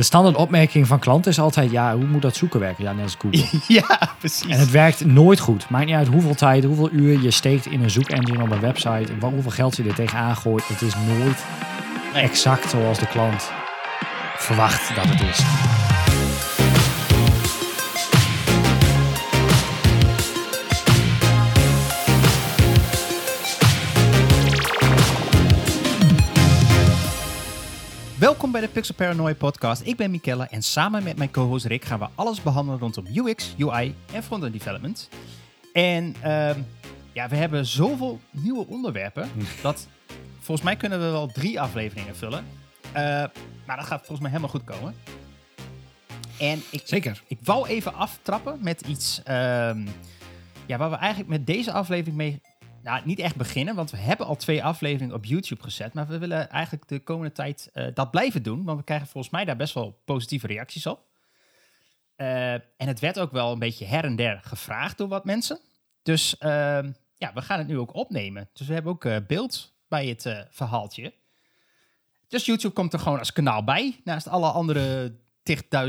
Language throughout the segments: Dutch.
De standaard opmerking van klanten is altijd, ja, hoe moet dat zoeken werken? Ja, net als Google. ja, precies. En het werkt nooit goed. Maakt niet uit hoeveel tijd, hoeveel uur je steekt in een zoekengine op een website. en Hoeveel geld je er tegenaan gooit. Het is nooit exact zoals de klant verwacht dat het is. Bij de Pixel Paranoia podcast. Ik ben Mikelle en samen met mijn co-host Rick gaan we alles behandelen rondom UX, UI en frontend development. En ehm, ja, we hebben zoveel nieuwe onderwerpen dat volgens mij kunnen we wel drie afleveringen vullen. Eh, maar dat gaat volgens mij helemaal goed komen. En ik, Zeker. ik wou even aftrappen met iets ehm, ja, waar we eigenlijk met deze aflevering mee nou, niet echt beginnen, want we hebben al twee afleveringen op YouTube gezet. Maar we willen eigenlijk de komende tijd eh, dat blijven doen, want we krijgen volgens mij daar best wel positieve reacties op. Eh, en het werd ook wel een beetje her en der gevraagd door wat mensen. Dus ehm, ja, we gaan het nu ook opnemen. Dus we hebben ook eh, beeld bij het verhaaltje. Dus YouTube komt er gewoon als kanaal bij, naast alle andere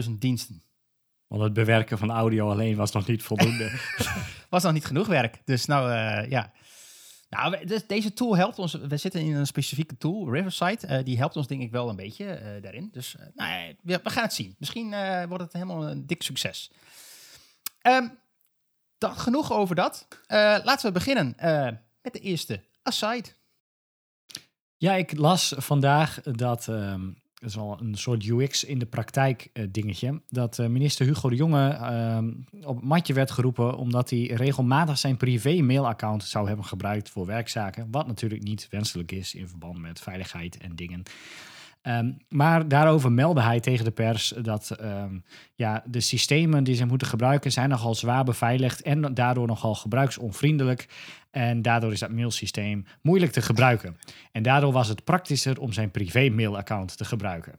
10.000 diensten. Want het bewerken van audio alleen was nog niet voldoende. was nog niet genoeg werk. Dus nou, ja. Nou, dus deze tool helpt ons. We zitten in een specifieke tool, Riverside. eh, die helpt ons denk ik wel een beetje eh, daarin. Dus eh, nou, we, we gaan het zien. Misschien wordt het helemaal een dik succes. Ehm, dan genoeg over dat. Laten we beginnen met de eerste aside. Ja, ik las vandaag dat, ehm dat is al een soort UX in de praktijk eh, dingetje, dat eh, minister Hugo de Jonge ehm, op matje werd geroepen omdat hij regelmatig zijn privé mailaccount zou hebben gebruikt voor werkzaken, wat natuurlijk niet wenselijk is in verband met veiligheid en dingen. Ehm, maar daarover meldde hij tegen de pers dat ehm, ja, de systemen die ze moeten gebruiken zijn nogal zwaar beveiligd en daardoor nogal gebruiksonvriendelijk. En daardoor is dat mailsysteem moeilijk te gebruiken. En daardoor was het praktischer om zijn privé mailaccount te gebruiken.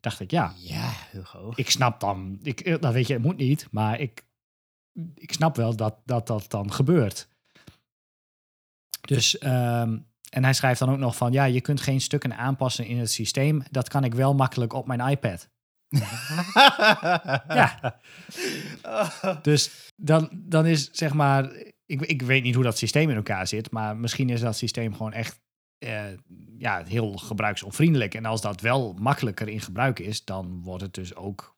Dacht ik, ja, Ja, Hugo. ik snap dan, ik, eh, nou weet je, het moet niet, maar ik, ik snap wel dat, dat dat dan gebeurt. Dus, ehm, en hij schrijft dan ook nog van, ja, je kunt geen stukken aanpassen in het systeem. Dat kan ik wel makkelijk op mijn iPad. Ja. Dus dan, dan is zeg maar, ik, ik weet niet hoe dat systeem in elkaar zit, maar misschien is dat systeem gewoon echt eh, ja, heel gebruiksonvriendelijk. En als dat wel makkelijker in gebruik is, dan wordt het dus ook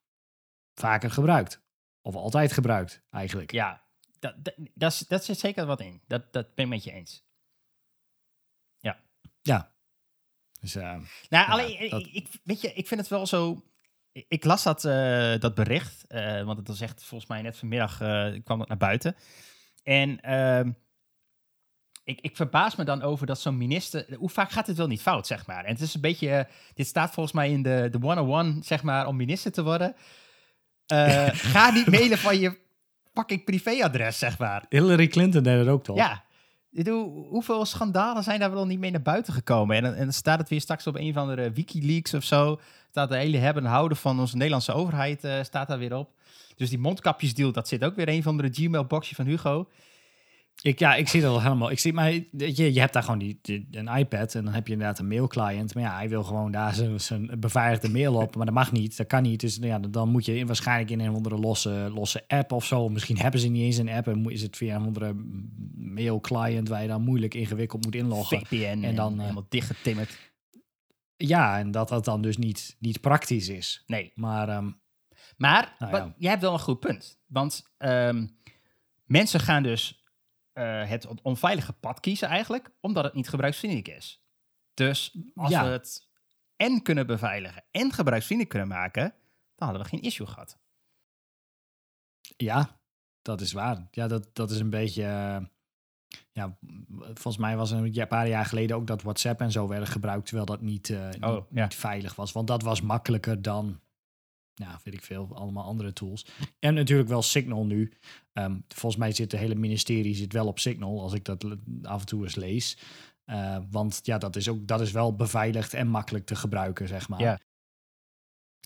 vaker gebruikt. Of altijd gebruikt, eigenlijk. ja, dat, dat, dat, zit zeker wat in. Dat, dat ben ik met je eens. Ja. Dus, eh, Nou, Ja, alleen, dat- ik, weet je, ik vind het wel zo. Ik, las dat, eh, dat bericht, eh, want het was echt volgens mij net vanmiddag eh, kwam het naar buiten. En ehm, ik, ik verbaas me dan over dat zo'n minister. Hoe vaak gaat dit wel niet fout, zeg maar? En het is een beetje. eh, dit staat volgens mij in de, de 101, zeg maar, om minister te worden. Eh, ga niet mailen van je fucking privéadres, zeg maar. Hillary Clinton deed het ook toch? Ja. Hoeveel schandalen zijn daar wel niet mee naar buiten gekomen? En, en dan staat het weer straks op een van de Wikileaks of zo. Staat de hele hebben en houden van onze Nederlandse overheid eh, staat daar weer op. Dus die mondkapjesdeal, dat zit ook weer een van de Gmail-boxje van Hugo. Ik, ja, ik zie dat al helemaal. Ik zie, maar je, je hebt daar gewoon die, die- een iPad en dan heb je inderdaad een mailclient. Maar ja, hij wil gewoon daar zijn, zijn beveiligde mail op. Maar dat mag niet, dat kan niet. Dus ja, dan moet je in- waarschijnlijk in een of andere losse, losse app of zo. Misschien hebben ze niet eens een app en is het via een andere mailclient waar je dan moeilijk ingewikkeld moet inloggen. VPN en, dan, eh, helemaal dichtgetimmerd. Ja, en dat dat dan dus niet, niet praktisch is. Nee. Maar ehm, Maar Nou ja. jij hebt wel een goed punt. Want ehm, mensen gaan dus eh, het on- onveilige pad kiezen eigenlijk, omdat het niet gebruiksvriendelijk is. Dus als Ja. we het en kunnen beveiligen en gebruiksvriendelijk kunnen maken, dan hadden we geen issue gehad. Ja, dat is waar. Ja, dat, dat is een beetje. eh, ja, volgens mij was een paar jaar geleden ook dat WhatsApp en zo werden gebruikt, terwijl dat niet, eh, niet, Oh, ja. niet veilig was. Want dat was makkelijker dan, ja, weet ik veel, allemaal andere tools. En natuurlijk wel Signal nu. Ehm, volgens mij zit de hele ministerie zit wel op Signal, als ik dat af en toe eens lees. Eh, want ja, dat is ook dat is wel beveiligd en makkelijk te gebruiken, zeg maar. Ja.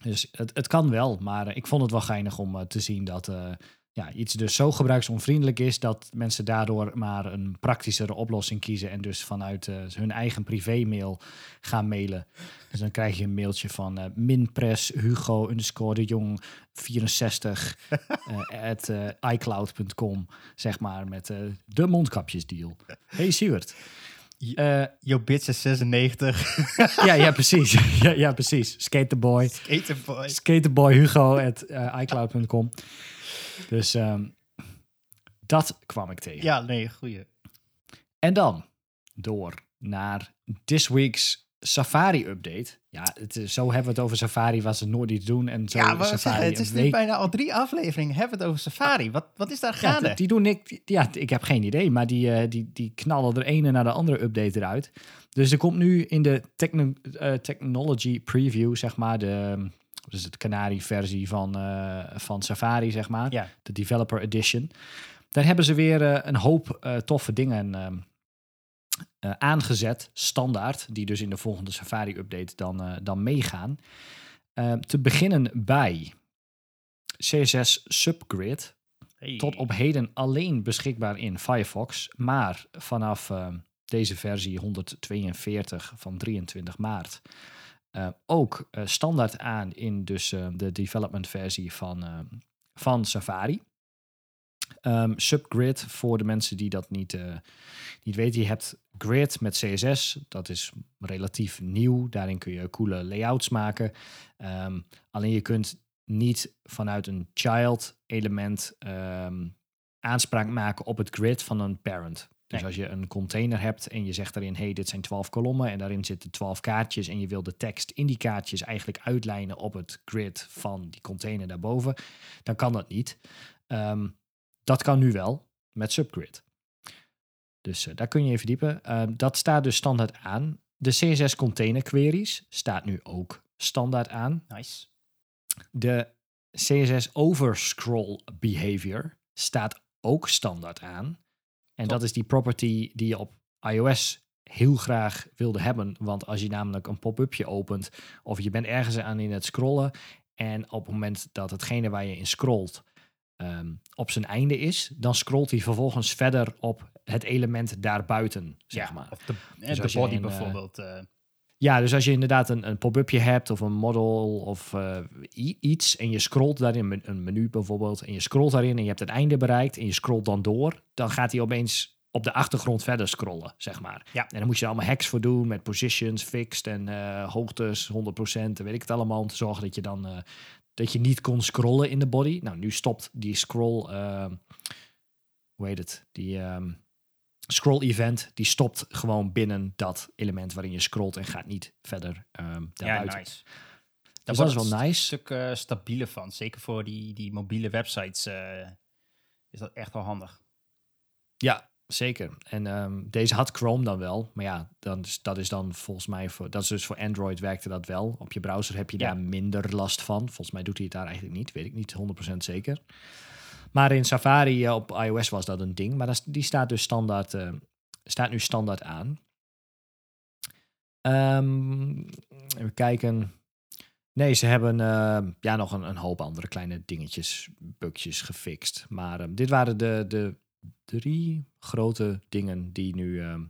Dus het, het kan wel, maar eh, ik vond het wel geinig om eh, te zien dat, eh, ja, iets dus zo gebruiksonvriendelijk is dat mensen daardoor maar een praktischere oplossing kiezen en dus vanuit eh, hun eigen privé-mail gaan mailen. Dus dan krijg je een mailtje van eh, minpress Hugo underscore de Jong 64 eh, at iCloud.com, zeg maar, met de mondkapjesdeal. Hey Siewert. Eh, Yo bitch is 96. ja, ja, precies. ja, ja, precies. Skaterboy. Skaterboy. Skaterboy Hugo at eh, iCloud.com. Dus ehm, dat kwam ik tegen. Ja, nee, goeie. En dan door naar this week's Safari update. Ja, het, is- zo hebben we het over Safari, was het nooit iets doen. En zo Ja, maar Safari zeggen, het is nu week- bijna al drie afleveringen. Hebben we het over Safari. Wat, wat is daar Ja, gaande? die, die doen ik. Ja, ik heb geen idee, maar die, eh, die, die knallen er ene naar de andere update eruit. Dus er komt nu in de techno- eh, technology preview, zeg maar, de, is het, Canary-versie van, eh, van Safari, zeg maar, Ja. de Developer Edition. Daar hebben ze weer een hoop toffe dingen eh, aangezet, standaard, die dus in de volgende Safari-update dan, eh, dan meegaan. Eh, te beginnen bij CSS Subgrid Hey. tot op heden alleen beschikbaar in Firefox, maar vanaf deze versie 142 van 23 maart ook standaard aan in dus de development versie van, van Safari. Ehm, Subgrid, voor de mensen die dat niet, eh, niet weten, je hebt Grid met CSS, dat is relatief nieuw. Daarin kun je coole layouts maken. Ehm, alleen je kunt niet vanuit een child element ehm, aanspraak maken op het grid van een parent. Dus Nee. als je een container hebt en je zegt daarin, hey, dit zijn 12 kolommen en daarin zitten 12 kaartjes en je wil de tekst in die kaartjes eigenlijk uitlijnen op het grid van die container daarboven, dan kan dat niet. Dat kan nu wel met Subgrid. Dus eh, daar kun je even verdiepen. Ehm, dat staat dus standaard aan. De CSS container queries staat nu ook standaard aan. Nice. De CSS overscroll behavior staat ook standaard aan. En Top. dat is die property die je op iOS heel graag wilde hebben. Want als je namelijk een pop-upje opent of je bent ergens aan in het scrollen en op het moment dat hetgene waar je in scrolt ehm, op zijn einde is, dan scrolt hij vervolgens verder op het element daarbuiten, zeg ja, maar. Of de, eh, Dus de body in, eh, bijvoorbeeld. eh, Ja, dus als je inderdaad een, een pop-upje hebt of een model of iets en je scrolt daarin, een menu bijvoorbeeld, en je scrolt daarin en je hebt het einde bereikt en je scrolt dan door, dan gaat hij opeens op de achtergrond verder scrollen, zeg maar. Ja. En dan moet je er allemaal hacks voor doen met positions, fixed en hoogtes, 100% en weet ik het allemaal, om te zorgen dat je dan dat je niet kon scrollen in de body. Nou, nu stopt die scroll, ehm, hoe heet het, die ehm, scroll event, die stopt gewoon binnen dat element waarin je scrolt en gaat niet verder ehm ja, daarbuiten. nice. Dus dat is wel nice. Een stuk eh, stabieler van. Zeker voor die, die mobiele websites eh, is dat echt wel handig. Ja, zeker. En ehm, deze had Chrome dan wel. Maar ja, dan is, dat is dan volgens mij voor. Dat is dus voor Android werkte dat wel. Op je browser heb je Ja. daar minder last van. Volgens mij doet hij het daar eigenlijk niet. Weet ik niet 100% zeker. Maar in Safari eh, op iOS was dat een ding. Maar dat, die staat dus standaard, eh, staat nu standaard aan. Ehm, even kijken. Nee, ze hebben eh, ja, nog een, een hoop andere kleine dingetjes, bugjes gefixt. Maar ehm, dit waren de, de drie grote dingen die nu ehm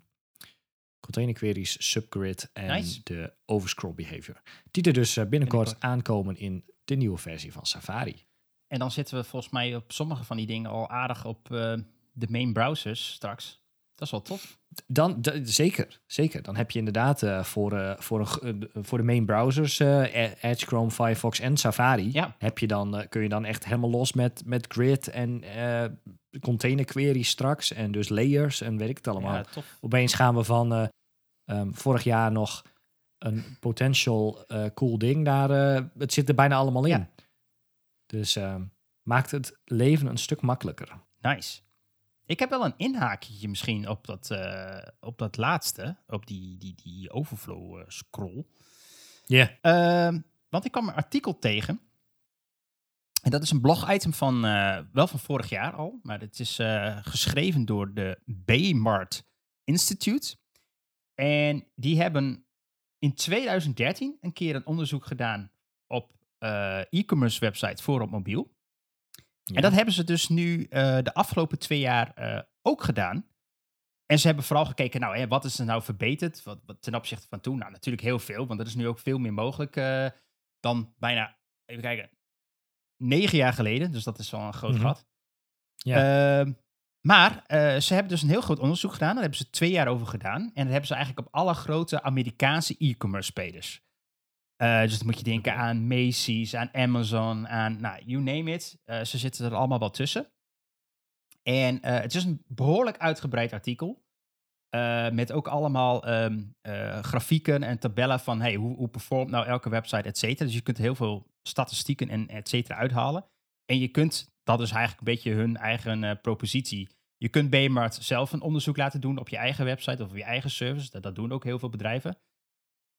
container queries, subgrid en Nice. de overscroll behavior. Die er dus eh, binnenkort, Binnenkort. aankomen in de nieuwe versie van Safari. En dan zitten we volgens mij op sommige van die dingen al aardig op eh, de main browsers straks. Dat is wel tof. Dan, zeker, zeker. Dan heb je inderdaad eh, voor, eh, voor, een, eh, voor de main browsers, Edge, Chrome, Firefox en Safari, Ja. heb je dan, kun je dan echt helemaal los met, met grid en container queries straks en dus layers en weet ik het allemaal. Ja. Opeens gaan we van eh, ehm, vorig jaar nog een potential cool ding naar eh, het zit er bijna allemaal in. Ja. Dus ehm, maakt het leven een stuk makkelijker. Nice. Ik heb wel een inhaakje misschien op dat, eh, op dat laatste, op die, die, die overflow eh, scroll. Ja. Ehm, want ik kwam een artikel tegen. En dat is een blog-item van, eh, wel van vorig jaar al, maar het is geschreven door de Baymart Institute. En die hebben in 2013 een keer een onderzoek gedaan op e-commerce website voor op mobiel. En dat hebben ze dus nu eh, de afgelopen twee jaar eh, ook gedaan. En ze hebben vooral gekeken, nou, hè, wat is er nou verbeterd wat, wat ten opzichte van toen? Nou, natuurlijk heel veel, want er is nu ook veel meer mogelijk eh, dan bijna, even kijken, negen jaar geleden. Dus dat is wel een groot Mhm. gat. Ja. Ehm, maar ze hebben dus een heel groot onderzoek gedaan. Daar hebben ze twee jaar over gedaan. En dat hebben ze eigenlijk op alle grote Amerikaanse e-commerce spelers. Eh, dus dan moet je denken aan Macy's, aan Amazon, aan, nou, you name it. Eh, ze zitten er allemaal wel tussen. En eh, het is een behoorlijk uitgebreid artikel. met ook allemaal ehm, eh, grafieken en tabellen van hey, hoe, hoe performt nou elke website, et cetera. Dus je kunt heel veel statistieken en et cetera uithalen. En je kunt, dat is eigenlijk een beetje hun eigen propositie. Je kunt Bmart zelf een onderzoek laten doen op je eigen website of op je eigen service. Dat, dat doen ook heel veel bedrijven.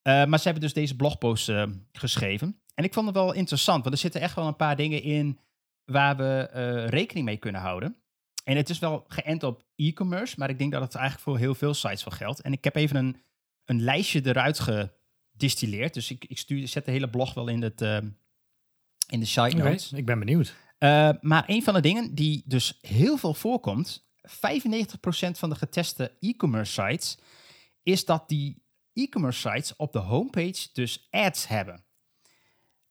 Eh, maar ze hebben dus deze blogpost eh, geschreven. En ik vond het wel interessant, want er zitten echt wel een paar dingen in waar we eh, rekening mee kunnen houden. En het is wel geënt op e-commerce, maar ik denk dat het eigenlijk voor heel veel sites wel geldt. En ik heb even een, een lijstje eruit gedistilleerd. Dus ik, ik stuur, zet de hele blog wel in, het, in de site notes. ik ben benieuwd. Maar een van de dingen die dus heel veel voorkomt, 95% van de geteste e-commerce sites, is dat die e-commerce sites op de homepage dus ads hebben.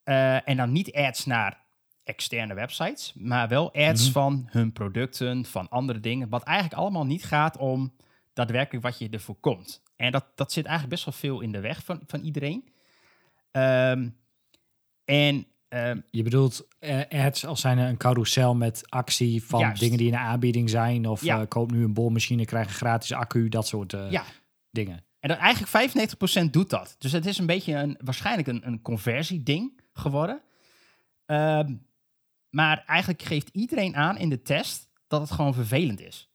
Uh, en dan niet ads naar externe websites, maar wel ads Mhm. van hun producten, van andere dingen, wat eigenlijk allemaal niet gaat om daadwerkelijk wat je ervoor komt. En dat, dat zit eigenlijk best wel veel in de weg van, van iedereen. Um, en um, Je bedoelt eh, ads als zijn een carousel met actie van Juist. dingen die in de aanbieding zijn. Of Ja. eh, koop nu een bolmachine, krijg een gratis accu, dat soort eh, ja, dingen. En dan eigenlijk 95% doet dat. Dus het is een beetje een, waarschijnlijk een, een conversieding geworden. Ehm, maar eigenlijk geeft iedereen aan in de test dat het gewoon vervelend is.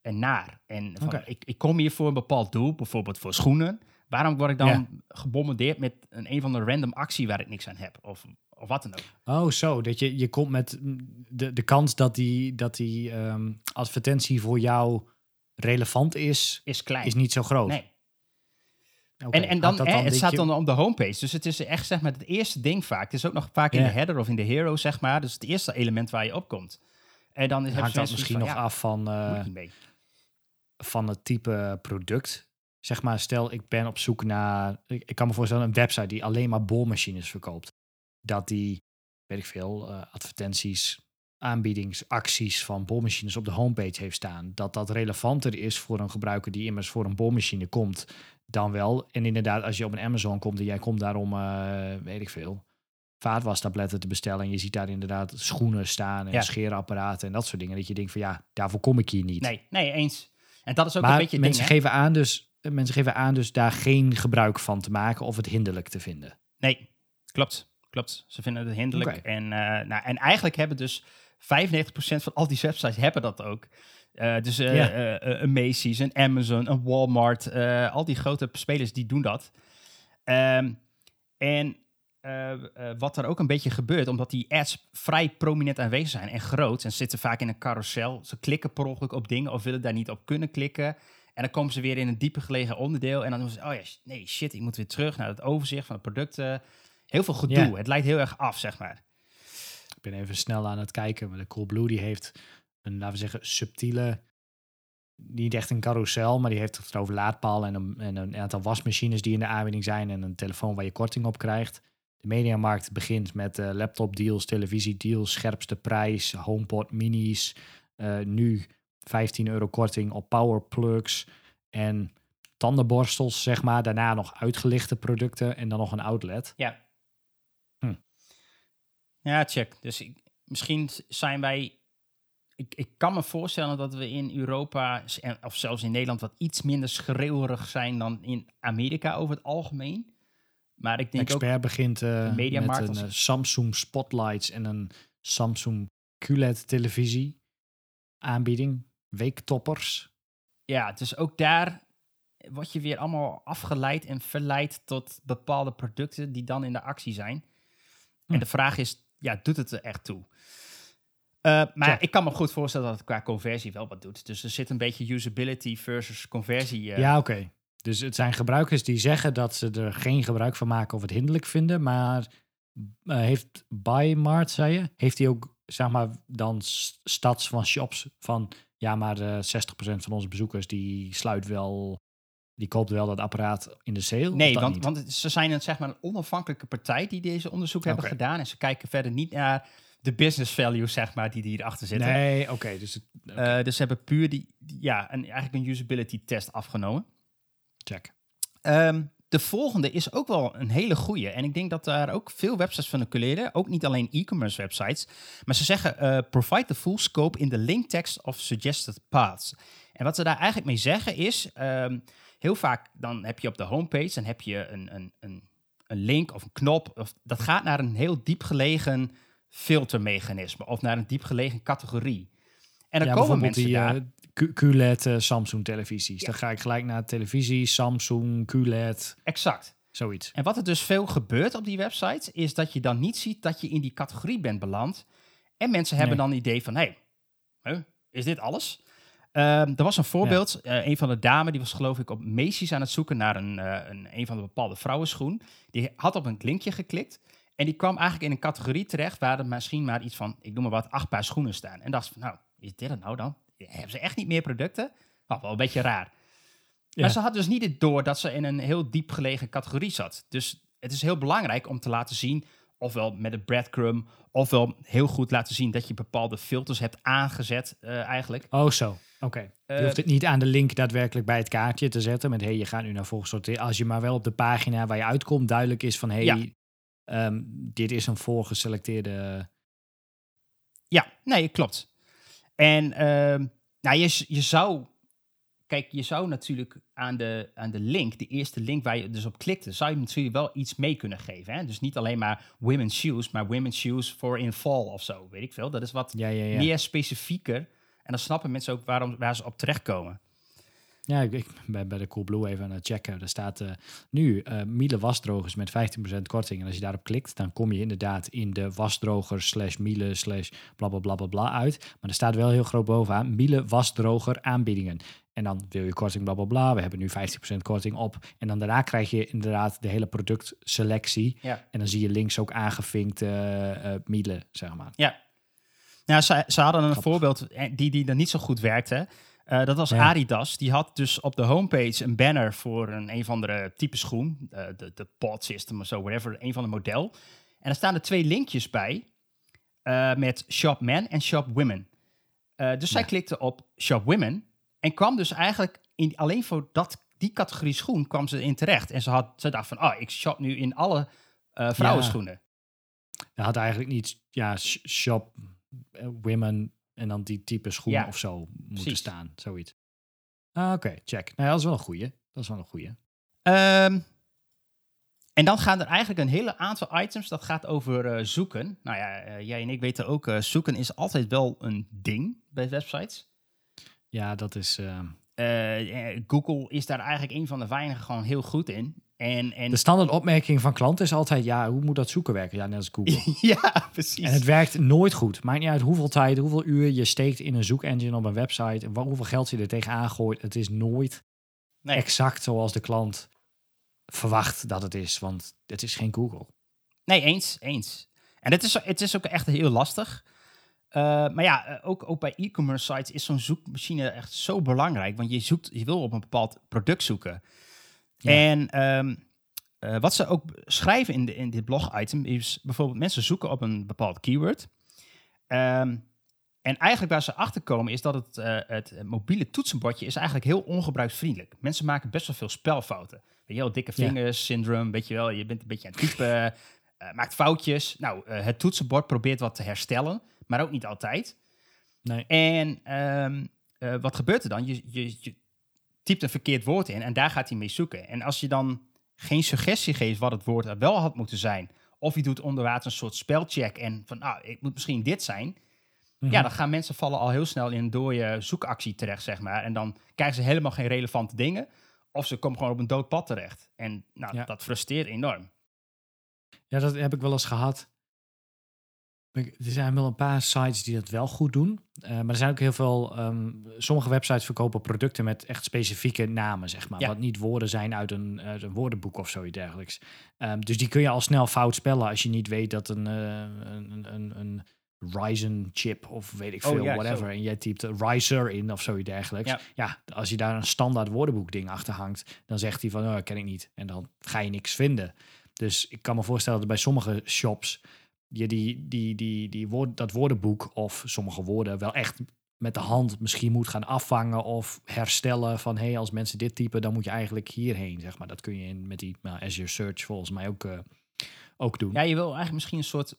En naar. En van, ik, ik kom hier voor een bepaald doel, bijvoorbeeld voor schoenen. Waarom word ik dan Ja. gebombardeerd met een, een van de random actie waar ik niks aan heb? Of, of wat dan ook. Oh, zo. Dat je, je komt met de, de kans dat die, dat die ehm, advertentie voor jou relevant is, Is klein. is niet zo groot. Nee. En, en dan, hè, het staat dan op de homepage. Dus het is echt zeg maar het eerste ding vaak. Het is ook nog vaak in de header of in de hero, zeg maar. Dus het eerste element waar je op komt. En dan hangt dat misschien van, nog ja, af van, eh, van het type product. Zeg maar, stel ik ben op zoek naar, ik, ik kan me voorstellen, een website die alleen maar bolmachines verkoopt. Dat die, weet ik veel, eh, advertenties, aanbiedingsacties van bolmachines op de homepage heeft staan. Dat dat relevanter is voor een gebruiker die immers voor een bolmachine komt dan wel. En inderdaad, als je op een Amazon komt en jij komt daarom, eh weet ik veel, vaatwastabletten te bestellen. En je ziet daar inderdaad schoenen staan en Ja. scheerapparaten en dat soort dingen. Dat je denkt van ja, daarvoor kom ik hier niet. Nee, nee, eens. En dat is ook maar een beetje mensen, ding, geven aan dus, eh, mensen geven aan dus daar geen gebruik van te maken of het hinderlijk te vinden. Nee, klopt. Klopt. Ze vinden het hinderlijk. En, eh, nou, en eigenlijk hebben dus 95% van al die websites hebben dat ook. Eh, dus Ja. eh, eh, een Macy's, een Amazon, een Walmart, al die grote spelers die doen dat. Ehm, en wat er ook een beetje gebeurt, omdat die ads vrij prominent aanwezig zijn en groot en zitten vaak in een carousel. Ze klikken per ongeluk op dingen of willen daar niet op kunnen klikken. En dan komen ze weer in een dieper gelegen onderdeel. En dan doen ze, oh ja, nee, shit, ik moet weer terug naar het overzicht van de producten. Heel veel gedoe. Ja. Het leidt heel erg af, zeg maar. Ik ben even snel aan het kijken. Maar de Coolblue die heeft een, laten we zeggen, subtiele, niet echt een carousel, maar die heeft het over laadpaal en een, en een aantal wasmachines die in de aanbieding zijn en een telefoon waar je korting op krijgt. De mediamarkt begint met eh laptopdeals, televisiedeals, scherpste prijs, HomePod minis. eh, nu 15 euro korting op powerplugs en tandenborstels, zeg maar. Daarna nog uitgelichte producten en dan nog een outlet. Ja. Hm. Ja, check. Dus ik, misschien zijn wij... Ik, ik kan me voorstellen dat we in Europa, of zelfs in Nederland, wat iets minder schreeuwerig zijn dan in Amerika over het algemeen. Maar ik denk ook... Expert begint eh, met een als- eh, Samsung Spotlights en een Samsung QLED televisie aanbieding. Weektoppers. Ja, dus ook daar word je weer allemaal afgeleid en verleid tot bepaalde producten die dan in de actie zijn. Hm. En de vraag is, ja, doet het er echt toe? Eh, maar ik kan me goed voorstellen dat het qua conversie wel wat doet. Dus er zit een beetje usability versus conversie. eh, Ja, oké. Dus het zijn gebruikers die zeggen dat ze er geen gebruik van maken of het hinderlijk vinden. Maar eh, heeft Buymart, zei je, heeft hij ook zeg maar, dan stads van shops van, ja, maar eh 60% van onze bezoekers die sluit wel, die koopt wel dat apparaat in de sale? Nee, want, niet? want ze zijn een, zeg maar, een onafhankelijke partij die deze onderzoek hebben gedaan. En ze kijken verder niet naar de business value, zeg maar, die hierachter zitten. Nee, oké. dus Eh, dus ze hebben puur die, die- ja, een, eigenlijk een usability test afgenomen. check. Ehm, de volgende is ook wel een hele goeie. En ik denk dat daar ook veel websites van kunnen leren. Ook niet alleen e-commerce websites. Maar ze zeggen, eh, provide the full scope in the link text of suggested paths. En wat ze daar eigenlijk mee zeggen is, ehm, heel vaak dan heb je op de homepage, dan heb je een, een, een, een link of een knop. Of, dat gaat naar een heel diep gelegen filtermechanisme. Of naar een diep gelegen categorie. En dan ja, komen mensen die daar... eh, Q- QLED eh, Samsung televisies. Ja. Dan ga ik gelijk naar televisie, Samsung, QLED, exact. zoiets. En wat er dus veel gebeurt op die websites, is dat je dan niet ziet dat je in die categorie bent beland. En mensen hebben Nee. dan het idee van, hé, hey, huh, is dit alles? Ehm, er was een voorbeeld, eh, een van de dames, die was geloof ik op Macy's aan het zoeken naar een, eh, een, een van de bepaalde vrouwenschoen. Die had op een linkje geklikt en die kwam eigenlijk in een categorie terecht waar er misschien maar iets van, ik noem maar wat, acht paar schoenen staan. En dacht van, nou, is dit het nou dan? Hebben ze echt niet meer producten? Nou, wel een beetje raar. Ja. Maar ze had dus niet het door dat ze in een heel diep gelegen categorie zat. Dus het is heel belangrijk om te laten zien, ofwel met een breadcrumb, ofwel heel goed laten zien dat je bepaalde filters hebt aangezet eh, eigenlijk. Oh, zo. Oké. Eh, je hoeft het niet aan de link daadwerkelijk bij het kaartje te zetten. Met hey, je gaat nu naar volgesorteerd. Als je maar wel op de pagina waar je uitkomt duidelijk is van hey, Ja. Ehm, dit is een voorgeselecteerde. Ja, nee, klopt. En ehm, nou, je, je zou, kijk, je zou natuurlijk aan de, aan de link, de eerste link waar je dus op klikte, zou je natuurlijk wel iets mee kunnen geven. Hè? Dus niet alleen maar women's shoes, maar women's shoes for in fall of zo, weet ik veel. Dat is wat Ja, ja, ja. meer specifieker. En dan snappen mensen ook waarom, waar ze op terechtkomen. Ja, ik, ben bij de Coolblue even aan het checken. Er staat eh, nu eh Miele wasdrogers met 15% korting. En als je daarop klikt, dan kom je inderdaad in de wasdroger slash Miele slash bla bla bla bla uit. Maar er staat wel heel groot bovenaan Miele wasdroger aanbiedingen. En dan wil je korting bla bla bla. We hebben nu 15% korting op. En dan daarna krijg je inderdaad de hele productselectie. Ja. En dan zie je links ook aangevinkt eh, Miele, zeg maar. Ja. Nou, ze, ze hadden een voorbeeld die, die dan niet zo goed werkte. Eh, dat was Ja. Adidas. Die had dus op de homepage een banner voor een een of andere type schoen. eh, de, de pod system of zo, whatever. Een van de model. En er staan er twee linkjes bij. eh, met Shop Men en Shop Women. Dus zij Ja. klikte op Shop Women. En kwam dus eigenlijk in, alleen voor dat, die categorie schoen kwam ze in terecht. En ze, had, ze dacht van, oh, ik shop nu in alle vrouwenschoenen. Dat had eigenlijk niet, ja, sh- shop, women en dan die type schoen Ja, of zo moeten precies. staan, zoiets. Ah, Oké, check. Nou, ja, dat is wel een goeie. Dat is wel een goeie. Ehm, en dan gaan er eigenlijk een hele aantal items. Dat gaat over eh, zoeken. Nou ja, eh, jij en ik weten ook, eh, zoeken is altijd wel een ding bij websites. Ja, dat is eh, Eh, eh, Google is daar eigenlijk een van de weinigen gewoon heel goed in. En, en de standaard opmerking van klanten is altijd, ja, hoe moet dat zoeken werken? Ja, net als Google. ja, precies. en het werkt nooit goed. Maakt niet uit hoeveel tijd, hoeveel uur je steekt in een zoekengine op een website, en hoeveel geld je er tegenaan gooit. Het is nooit Nee. exact zoals de klant verwacht dat het is, want het is geen Google. Nee, eens, eens. En het is, het is ook echt heel lastig. Eh, maar ja, eh, ook, ook bij e-commerce sites is zo'n zoekmachine echt zo belangrijk. Want je, zoekt, je wil op een bepaald product zoeken. Ja. En ehm, eh, wat ze ook schrijven in, de, in dit blog-item is bijvoorbeeld mensen zoeken op een bepaald keyword. Ehm, en eigenlijk waar ze achter komen is dat het, eh, het mobiele toetsenbordje is eigenlijk heel ongebruiksvriendelijk. Mensen maken best wel veel spelfouten. Weet je wel, dikke Ja. vingers, syndroom, weet je wel. Je bent een beetje aan het typen, eh, maakt foutjes. Nou, het toetsenbord probeert wat te herstellen, maar ook niet altijd. Nee. En ehm, eh, wat gebeurt er dan? Je, je, je typt een verkeerd woord in en daar gaat hij mee zoeken. En als je dan geen suggestie geeft wat het woord er wel had moeten zijn, of je doet onder water een soort spelcheck en van, nou, het moet misschien dit zijn. Mhm. Ja, dan gaan mensen vallen al heel snel in een dode zoekactie terecht, zeg maar. En dan krijgen ze helemaal geen relevante dingen. Of ze komen gewoon op een dood pad terecht. En nou, Ja. dat frustreert enorm. Ja, dat heb ik wel eens gehad. Er zijn wel een paar sites die dat wel goed doen. Eh, maar er zijn ook heel veel. ehm, sommige websites verkopen producten met echt specifieke namen, zeg maar. Ja. Wat niet woorden zijn uit een, uit een woordenboek of zoiets dergelijks. Ehm, dus die kun je al snel fout spellen als je niet weet dat een, eh, een, een, een, Ryzen chip of weet ik Oh, veel, ja, whatever. zo. En jij typt Riser in of zoiets dergelijks. Ja. Ja. als je daar een standaard woordenboek ding achter hangt, dan zegt hij van, oh, ken ik niet. En dan ga je niks vinden. Dus ik kan me voorstellen dat bij sommige shops je die, die, die, die woord, dat woordenboek of sommige woorden wel echt met de hand misschien moet gaan afvangen of herstellen van hey, als mensen dit typen, dan moet je eigenlijk hierheen, zeg maar. Dat kun je in, met die nou, Azure Search volgens mij ook, eh, ook doen. Ja, je wil eigenlijk misschien een soort,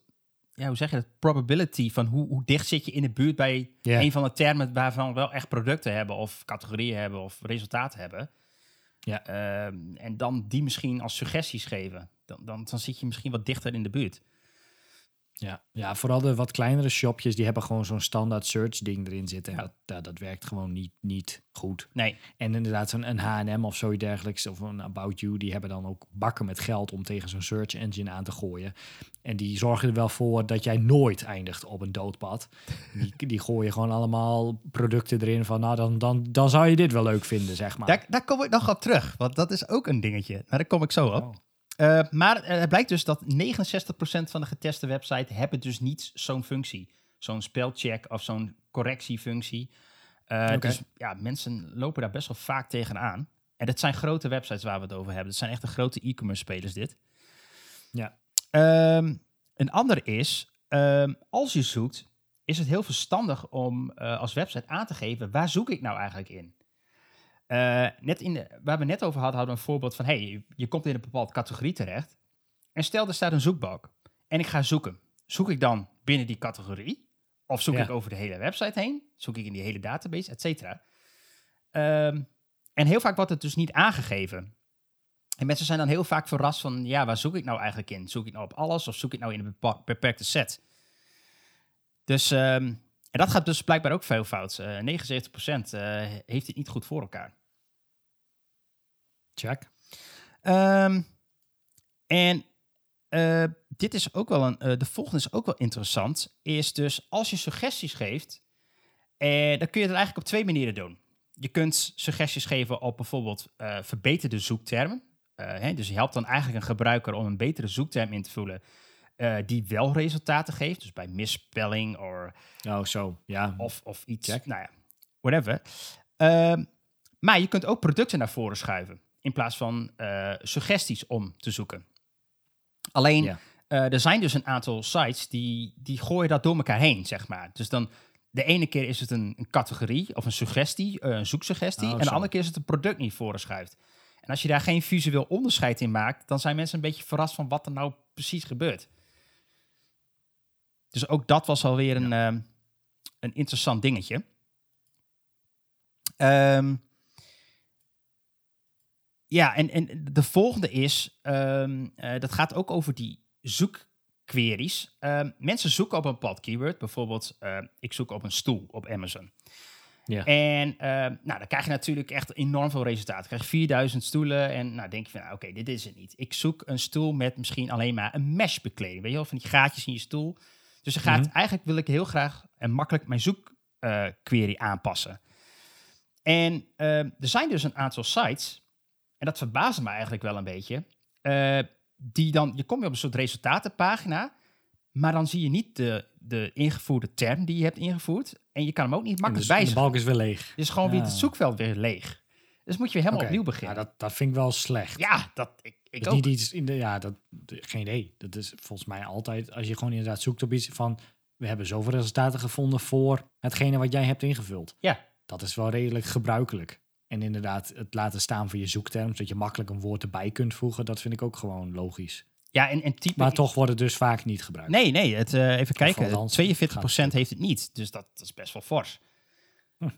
ja, hoe zeg je dat, probability van hoe, hoe dicht zit je in de buurt bij een van de termen waarvan we wel echt producten hebben of categorieën hebben of resultaten hebben. Ja. Ehm, en dan die misschien als suggesties geven. Dan, dan, dan zit je misschien wat dichter in de buurt. Ja, ja, vooral de wat kleinere shopjes, die hebben gewoon zo'n standaard search ding erin zitten. En Ja. dat, dat werkt gewoon niet, niet goed. Nee, En inderdaad, zo'n H&M of zoiets dergelijks, of een About You, die hebben dan ook bakken met geld om tegen zo'n search engine aan te gooien. En die zorgen er wel voor dat jij nooit eindigt op een doodpad. Die, die gooien gewoon allemaal producten erin van, nou, dan, dan, dan zou je dit wel leuk vinden, zeg maar. daar, daar kom ik nog op terug, want dat is ook een dingetje. Maar daar kom ik zo op. Oh. Eh, maar eh, het blijkt dus dat 69% van de geteste websites hebben dus niet zo'n functie. Zo'n spelcheck of zo'n correctiefunctie. Eh. Dus ja, mensen lopen daar best wel vaak tegenaan. En dat zijn grote websites waar we het over hebben. Dat zijn echt de grote e-commerce spelers dit. Ja. Ehm, een ander is, ehm, als je zoekt, is het heel verstandig om als website aan te geven, waar zoek ik nou eigenlijk in? Eh, net in de, waar we net over hadden, hadden we een voorbeeld van, hey, je, komt in een bepaalde categorie terecht. En stel, er staat een zoekbalk. En ik ga zoeken. Zoek ik dan binnen die categorie? Of zoek Ja. ik over de hele website heen? Zoek ik in die hele database, et cetera? Ehm, en heel vaak wordt het dus niet aangegeven. En mensen zijn dan heel vaak verrast van, ja, waar zoek ik nou eigenlijk in? Zoek ik nou op alles of zoek ik nou in een beperkte set? Dus, ehm, en dat gaat dus blijkbaar ook veel fout. Eh 79% eh, heeft het niet goed voor elkaar. Check. Ehm, en eh, dit is ook wel een, eh, de volgende is ook wel interessant. Is dus als je suggesties geeft, eh, dan kun je het eigenlijk op twee manieren doen. Je kunt suggesties geven op bijvoorbeeld verbeterde zoektermen. Hè, dus je helpt dan eigenlijk een gebruiker om een betere zoekterm in te vullen. die wel resultaten geeft. Dus bij misspelling or, Oh, zo. Ja. of, of iets. Check. Nou ja, whatever. Ehm, maar je kunt ook producten naar voren schuiven. In plaats van eh, suggesties om te zoeken. Alleen, Ja. eh, er zijn dus een aantal sites die, die gooien dat door elkaar heen, zeg maar. Dus dan, de ene keer is het een, een categorie of een suggestie, eh, een zoeksuggestie. Oh, en de andere keer is het een product niet voren schuift. En als je daar geen visueel onderscheid in maakt, dan zijn mensen een beetje verrast van wat er nou precies gebeurt. Dus ook dat was alweer een, een interessant dingetje. Ehm, ja, en, en de volgende is, ehm, eh, dat gaat ook over die zoekqueries. Ehm, mensen zoeken op een bepaald keyword, bijvoorbeeld eh, ik zoek op een stoel op Amazon. Ja. En ehm, nou, dan krijg je natuurlijk echt enorm veel resultaten. Dan krijg je 4000 stoelen en nou denk je van, nou, oké, dit is het niet. Ik zoek een stoel met misschien alleen maar een mesh bekleding. Weet je wel, van die gaatjes in je stoel. Dus er gaat, Mhm. eigenlijk wil ik heel graag en makkelijk mijn zoekquery aanpassen. En ehm, er zijn dus een aantal sites, en dat verbaasde me eigenlijk wel een beetje, eh, die dan, je komt op een soort resultatenpagina, maar dan zie je niet de, de ingevoerde term die je hebt ingevoerd. En je kan hem ook niet makkelijk de, de wijzigen. balk is weer leeg. Dus gewoon weer het zoekveld weer leeg. Dus moet je weer helemaal opnieuw beginnen. Ja, dat, dat vind ik wel slecht. Ja, dat ik, ik ook. niet iets in de, ja, dat, de- geen idee. Dat is volgens mij altijd, als je gewoon inderdaad zoekt op iets van, we hebben zoveel resultaten gevonden voor hetgene wat jij hebt ingevuld. Ja. Dat is wel redelijk gebruikelijk. En inderdaad, het laten staan van je zoekterm, zodat je makkelijk een woord erbij kunt voegen, dat vind ik ook gewoon logisch. Ja, en, en type... Maar toch wordt het dus vaak niet gebruikt. Nee, nee, het, eh, even kijken. althans, 42% heeft het niet. Dus dat, dat is best wel fors. Hm.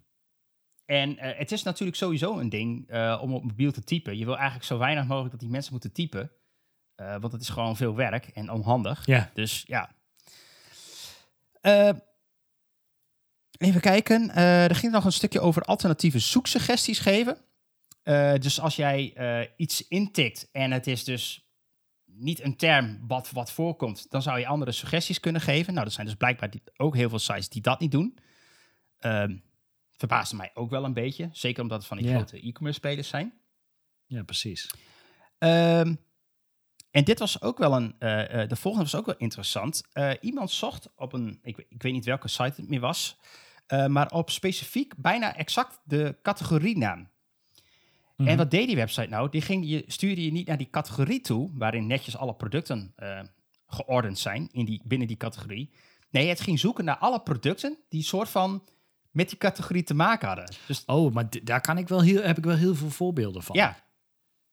En eh, het is natuurlijk sowieso een ding eh, om op mobiel te typen. Je wil eigenlijk zo weinig mogelijk dat die mensen moeten typen. want het is gewoon veel werk en onhandig. Ja, Dus ja. Even kijken. Eh, er ging nog een stukje over alternatieve zoeksuggesties geven. Eh, dus als jij eh, iets intikt en het is dus niet een term wat, wat voorkomt, dan zou je andere suggesties kunnen geven. Nou, er zijn dus blijkbaar ook heel veel sites die dat niet doen. Ehm verbaasde mij ook wel een beetje. Zeker omdat het van die grote e-commerce spelers zijn. ja precies. Ehm, En dit was ook wel een, de volgende was ook wel interessant. Iemand zocht op een, ik weet niet welke site het meer was, eh, maar op specifiek bijna exact de categorienaam. Mhm. En wat deed die website nou? Die ging je, stuurde je niet naar die categorie toe, waarin netjes alle producten eh, geordend zijn in die, binnen die categorie. Nee, het ging zoeken naar alle producten die soort van met die categorie te maken hadden. Dus Oh, maar daar kan ik wel heel, heb ik wel heel veel voorbeelden van. ja,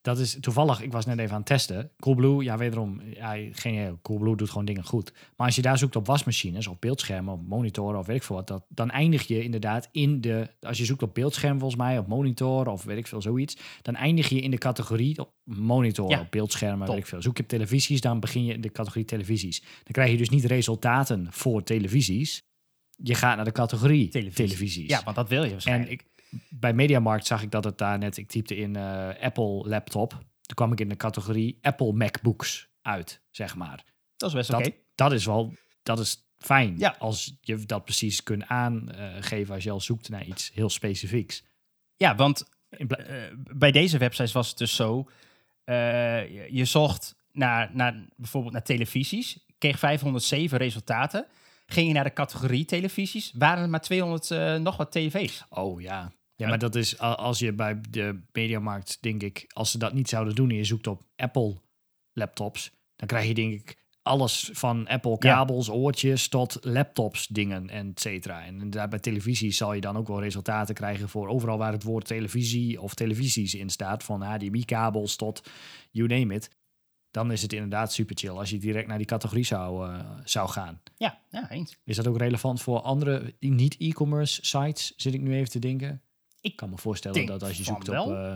Dat is toevallig, ik was net even aan het testen. Coolblue, ja, wederom, ja, geen Coolblue doet gewoon dingen goed. Maar als je daar zoekt op wasmachines, of beeldschermen, of monitoren, of weet ik veel wat, dat, dan eindig je inderdaad in de, als je zoekt op beeldscherm volgens mij, op monitor, of weet ik veel, zoiets, dan eindig je in de categorie op monitor, Ja, op beeldschermen, top. weet ik veel. Zoek je op televisies, dan begin je in de categorie televisies. Dan krijg je dus niet resultaten voor televisies. Je gaat naar de categorie Televisie. televisies. ja, want dat wil je waarschijnlijk. En ik, bij Mediamarkt zag ik dat het daar net, ik typte in eh, Apple laptop. Toen kwam ik in de categorie Apple MacBooks uit, zeg maar. dat is best oké. Dat, dat is wel, dat is fijn. Ja. Als je dat precies kunt aangeven als je al zoekt naar iets heel specifieks. Ja, want eh, bij deze websites was het dus zo. eh, je, je zocht naar, naar bijvoorbeeld naar televisies, kreeg 507 resultaten. Ging je naar de categorie televisies, waren er maar 200 eh, nog wat tv's. oh ja. Ja, maar dat is als je bij de Mediamarkt, denk ik, als ze dat niet zouden doen en je zoekt op Apple laptops, dan krijg je denk ik alles van Apple Ja. kabels, oortjes tot laptops dingen en et cetera. En inderdaad bij televisie zal je dan ook wel resultaten krijgen voor overal waar het woord televisie of televisies in staat, van HDMI-kabels tot you name it. Dan is het inderdaad super chill als je direct naar die categorie zou, eh, zou gaan. Ja, ja eens. Is dat ook relevant voor andere niet-e-commerce sites? Zit ik nu even te denken. Ik kan me voorstellen dat als je zoekt op eh,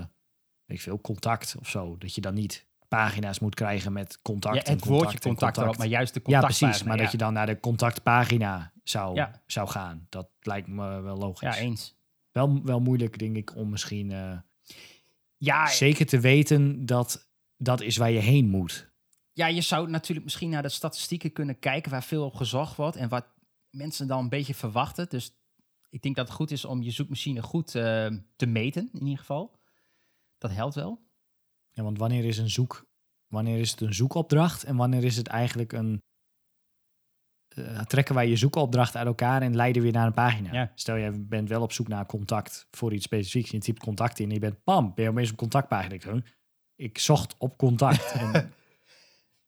weet ik veel, contact of zo, dat je dan niet pagina's moet krijgen met contact. Ja, en het contact woordje en contact erop, maar juist de ja, contactpagina. precies. Maar dat je dan naar de contactpagina zou, Ja. zou gaan. Dat lijkt me wel logisch. Ja, eens. wel, wel moeilijk, denk ik, om misschien eh, Ja, zeker te weten dat dat is waar je heen moet. ja, je zou natuurlijk misschien naar de statistieken kunnen kijken waar veel op gezocht wordt en wat mensen dan een beetje verwachten. Dus ik denk dat het goed is om je zoekmachine goed eh, te meten, in ieder geval. Dat helpt wel. Ja, want wanneer is een zoek, wanneer is het een zoekopdracht en wanneer is het eigenlijk een eh, trekken wij je zoekopdracht uit elkaar en leiden weer naar een pagina. Ja. Stel je bent wel op zoek naar contact voor iets specifieks, je typt contact in en je bent pam, ben je opeens op contactpagina. Ik, denk, ik zocht op contact. en,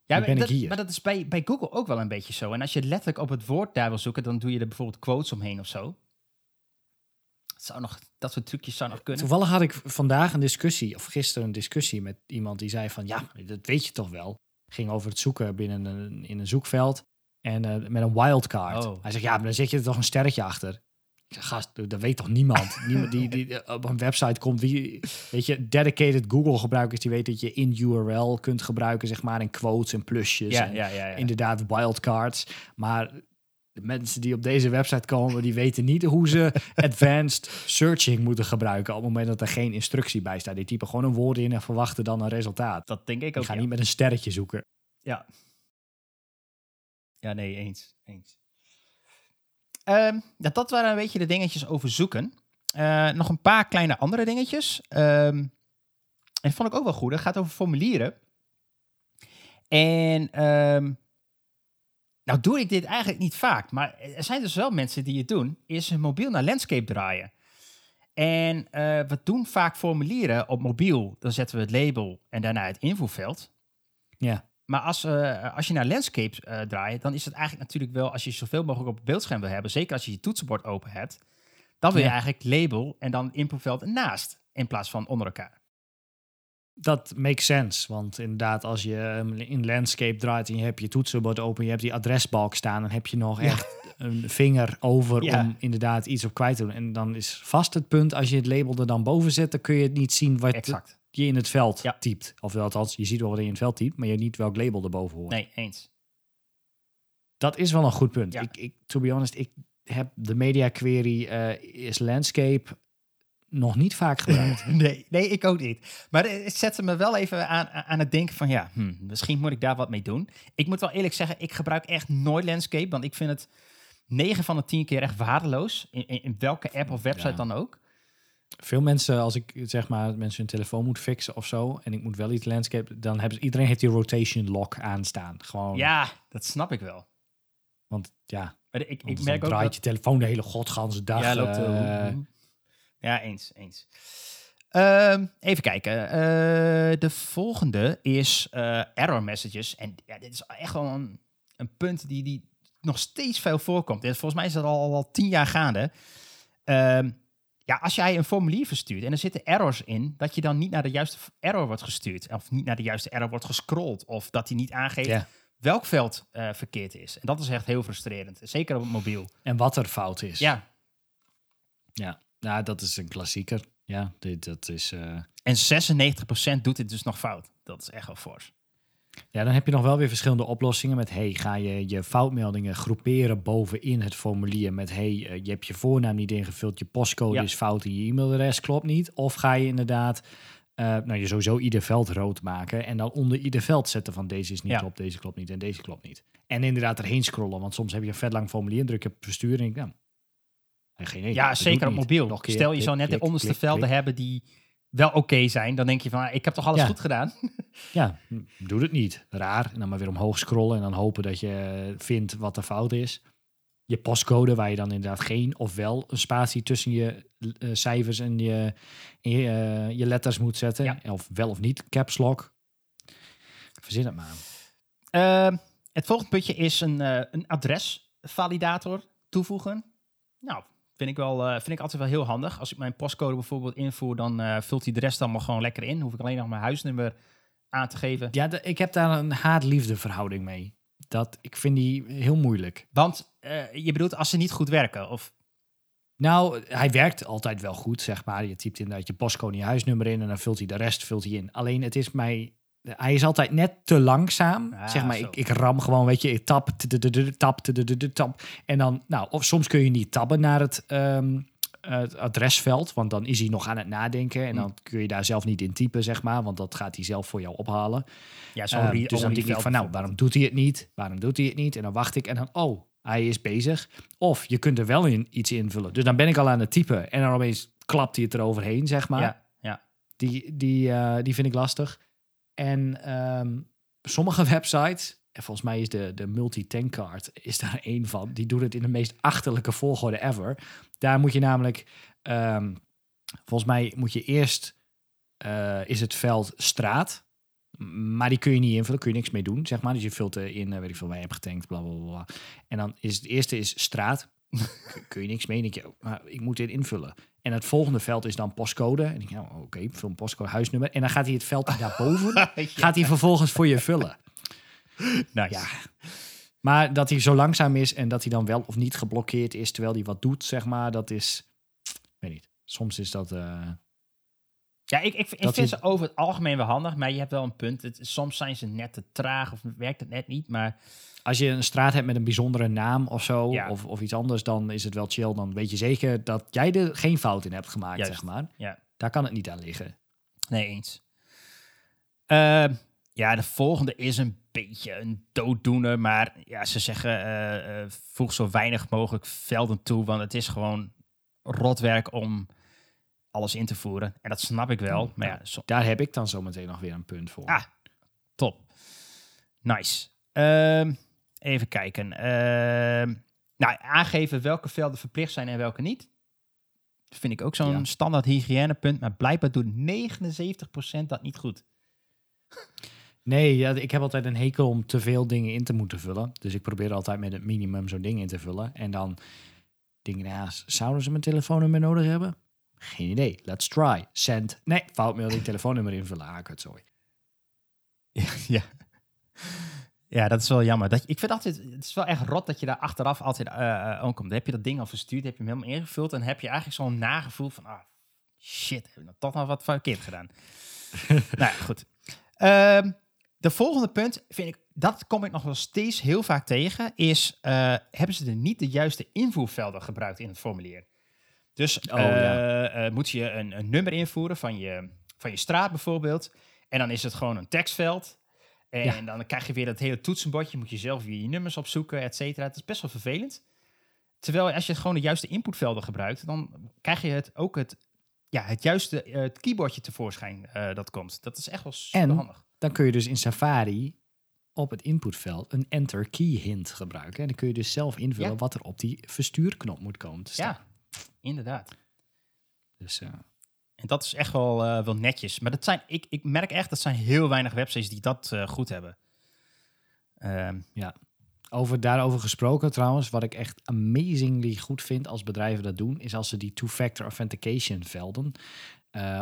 Ja, ben dat, ik hier. maar dat is bij, bij Google ook wel een beetje zo. En als je letterlijk op het woord daar wil zoeken, dan doe je er bijvoorbeeld quotes omheen of zo. Zou nog, dat soort trucjes zou nog kunnen. Toevallig had ik vandaag een discussie, of gisteren een discussie met iemand die zei van, ja, dat weet je toch wel. Ging over het zoeken binnen een, in een zoekveld en eh, met een wildcard. Oh. Hij zegt, ja, maar dan zet je er toch een sterretje achter. Ik zeg, gast, dat weet toch niemand? niemand die, die op een website komt, wie, weet je, dedicated Google gebruikers, die weten dat je in URL kunt gebruiken, zeg maar, in quotes en plusjes. ja, en ja, ja, ja. inderdaad wildcards. Maar de mensen die op deze website komen, die weten niet hoe ze advanced searching moeten gebruiken op het moment dat er geen instructie bij staat. Die typen gewoon een woord in en verwachten dan een resultaat. Dat denk ik Die ook. gaan ja. niet met een sterretje zoeken. Ja. Ja, nee, eens. eens. Ehm, ja, dat waren een beetje de dingetjes over zoeken. Eh, nog een paar kleine andere dingetjes. Ehm, en dat vond ik ook wel goed. Het gaat over formulieren. En ehm, nou doe ik dit eigenlijk niet vaak. Maar er zijn dus wel mensen die het doen. Is hun mobiel naar landscape draaien. En eh, we doen vaak formulieren op mobiel. Dan zetten we het label en daarna het invoerveld. Ja. Maar als, eh, als je naar landscape eh, draait, dan is het eigenlijk natuurlijk wel, als je zoveel mogelijk op het beeldscherm wil hebben, zeker als je je toetsenbord open hebt, dan wil je Ja. eigenlijk label en dan invoerveld ernaast, in plaats van onder elkaar. Dat makes sense. Want inderdaad, als je in landscape draait en je hebt je toetsenbord open, je hebt die adresbalk staan, dan heb je nog Ja. echt een vinger over Ja. om inderdaad iets op kwijt te doen. En dan is vast het punt, als je het label er dan boven zet, dan kun je het niet zien wat Exact. je in het veld Ja. typt. Of althans, je ziet wel wat je in het veld typt, maar je niet welk label erboven hoort. Nee, eens. Dat is wel een goed punt. Ik, ik, to be honest, ik heb de media query eh, is landscape nog niet vaak gebruikt. nee, nee, ik ook niet. Maar het zette me wel even aan, aan het denken van, ja, hm, misschien moet ik daar wat mee doen. Ik moet wel eerlijk zeggen, ik gebruik echt nooit landscape, want ik vind het 9 van de 10 keer echt waardeloos. In, in, welke app of website Ja. dan ook. Veel mensen, als ik zeg maar mensen hun telefoon moet fixen of zo, en ik moet wel iets landscape, dan hebben ze, iedereen heeft die rotation lock aanstaan. Gewoon, Ja, dat snap ik wel. want ja, Maar ik, ik merk ook draait dat... je telefoon de hele godganse dag. Ja, loopt, ja, eens, eens. Ehm, even kijken. Eh, de volgende is eh, error messages. En ja, dit is echt wel een, een punt die, die nog steeds veel voorkomt. Volgens mij is dat al, al tien jaar gaande. Ehm, ja, als jij een formulier verstuurt en er zitten errors in, dat je dan niet naar de juiste error wordt gestuurd. Of niet naar de juiste error wordt gescrolld. Of dat hij niet aangeeft Ja. welk veld eh, verkeerd is. En dat is echt heel frustrerend. Zeker op het mobiel. En wat er fout is. Ja, ja. Nou, dat is een klassieker. Ja, dit, dat is. eh, En 96% doet dit dus nog fout. Dat is echt wel fors. Ja, dan heb je nog wel weer verschillende oplossingen met hey, ga je je foutmeldingen groeperen bovenin het formulier met hey, eh, je hebt je voornaam niet ingevuld, je postcode Ja. is fout en je e-mailadres klopt niet. Of ga je inderdaad, eh, nou je sowieso ieder veld rood maken en dan onder ieder veld zetten van deze is niet Ja. klopt, deze klopt niet en deze klopt niet. En inderdaad erheen scrollen, want soms heb je een vet lang formulier en druk je op verstuur en ik, nou, eh, geen Ja, zeker op mobiel. Nog keer, Stel je klik, zou net de onderste klik, velden hebben die wel oké zijn. Dan denk je van, ah, ik heb toch alles Ja. goed gedaan? Ja, doe het niet. Raar. En dan maar weer omhoog scrollen en dan hopen dat je vindt wat de fout is. Je postcode, waar je dan inderdaad geen of wel een spatie tussen je eh, cijfers en je, en je, eh, je letters moet zetten. Ja. Of wel of niet caps lock. Verzin het maar. Ehm, het volgende puntje is een, eh, een adresvalidator toevoegen. Nou, vind ik, wel, eh, vind ik altijd wel heel handig. Als ik mijn postcode bijvoorbeeld invoer, dan eh, vult hij de rest allemaal gewoon lekker in. Hoef ik alleen nog mijn huisnummer aan te geven. Ja, de- ik heb daar een haat-liefde verhouding mee. Dat, ik vind die heel moeilijk. Want eh, je bedoelt als ze niet goed werken? Of, Nou, hij werkt altijd wel goed, zeg maar. Je typt inderdaad je postcode en je huisnummer in en dan vult hij de rest vult hij in. Alleen het is mij... Hij is altijd net te langzaam. Ah, zeg maar, zo. ik, ik ram gewoon, weet je, ik tap, tap, tap. En dan, nou, of soms kun je niet tabben naar het, ehm, het adresveld, want dan is hij nog aan het nadenken. En Hm. dan kun je daar zelf niet in typen, zeg maar, want dat gaat hij zelf voor jou ophalen. ja, zo'n Ehm, re- dus dan denk ik van, nou, waarom doet hij het niet? Waarom doet hij het niet? En dan wacht ik en dan, oh, hij is bezig. Of je kunt er wel in iets invullen. Dus dan ben ik al aan het typen en dan opeens klapt hij het eroverheen, zeg maar. Ja, ja. Die, die, eh, die vind ik lastig. En ehm, sommige websites, en volgens mij is de, de multi-tankcard is daar één van, die doet het in de meest achterlijke volgorde ever. Daar moet je namelijk, ehm, volgens mij moet je eerst, eh, is het veld straat, maar die kun je niet invullen, kun je niks mee doen, zeg maar. Dus je vult in, eh, weet ik veel, je hebt getankt, bla, bla, bla. En dan is het eerste is straat, kun- je niks mee. Denk je, oh, ik moet dit invullen. En het volgende veld is dan postcode. En ik denk, nou, oké, vul een postcode, huisnummer. En dan gaat hij het veld daarboven, gaat hij vervolgens voor je vullen. Nice. Ja. Maar dat hij zo langzaam is en dat hij dan wel of niet geblokkeerd is terwijl hij wat doet, zeg maar, dat is, ik weet niet. Soms is dat, eh, Ja, ik, ik, vind ze over het algemeen wel handig, maar je hebt wel een punt. Het, soms zijn ze net te traag of werkt het net niet, maar als je een straat hebt met een bijzondere naam of zo, Ja. of, of iets anders, dan is het wel chill. Dan weet je zeker dat jij er geen fout in hebt gemaakt, Juist. zeg maar. ja, Daar kan het niet aan liggen. nee eens. Ehm, ja, de volgende is een beetje een dooddoener, maar ja, ze zeggen eh, eh, voeg zo weinig mogelijk velden toe, want het is gewoon rotwerk om alles in te voeren. En dat snap ik wel, maar ja, so- Daar heb ik dan zometeen nog weer een punt voor. Ah, top. Nice. Ehm, even kijken. Ehm, nou, aangeven welke velden verplicht zijn en welke niet. Dat vind ik ook zo'n Ja. standaard hygiënepunt. Maar blijkbaar doet 79% dat niet goed. Nee, ja, ik heb altijd een hekel om te veel dingen in te moeten vullen. Dus ik probeer altijd met het minimum zo'n ding in te vullen. En dan denk ik, nou ja, zouden ze mijn telefoonnummer nodig hebben? Geen idee. Let's try. Send. Nee, foutmelding, telefoonnummer invullen. Ah, kutzooi. ja. Ja, dat is wel jammer. Dat, ik vind altijd, het is wel echt rot dat je daar achteraf altijd eh, aankomt. Dan heb je dat ding al verstuurd, heb je hem helemaal ingevuld. En heb je eigenlijk zo'n nagevoel van, ah, shit, heb ik nou toch nog wat verkeerd gedaan. nou ja, goed. Ehm, de volgende punt vind ik, dat kom ik nog wel steeds heel vaak tegen, is eh, hebben ze er niet de juiste invoervelden gebruikt in het formulier? Dus Oh, ja. eh, eh, moet je een, een nummer invoeren van je, van je straat bijvoorbeeld. En dan is het gewoon een tekstveld. En Ja. dan krijg je weer dat hele toetsenbordje. Moet je zelf weer je nummers opzoeken, et cetera. Het is best wel vervelend. Terwijl als je gewoon de juiste inputvelden gebruikt, dan krijg je het ook het ja, het juiste eh, het keyboardje tevoorschijn dat komt. Dat is echt wel super handig. Dan kun je dus in Safari op het inputveld een enter key hint gebruiken. En dan kun je dus zelf invullen Ja. wat er op die verstuurknop moet komen te staan. Ja, inderdaad. Dus eh, En dat is echt wel, eh, wel netjes. Maar dat zijn, ik, ik merk echt dat zijn heel weinig websites die dat eh, goed hebben. Ehm, over, daarover gesproken trouwens, wat ik echt amazingly goed vind als bedrijven dat doen, is als ze die two-factor authentication velden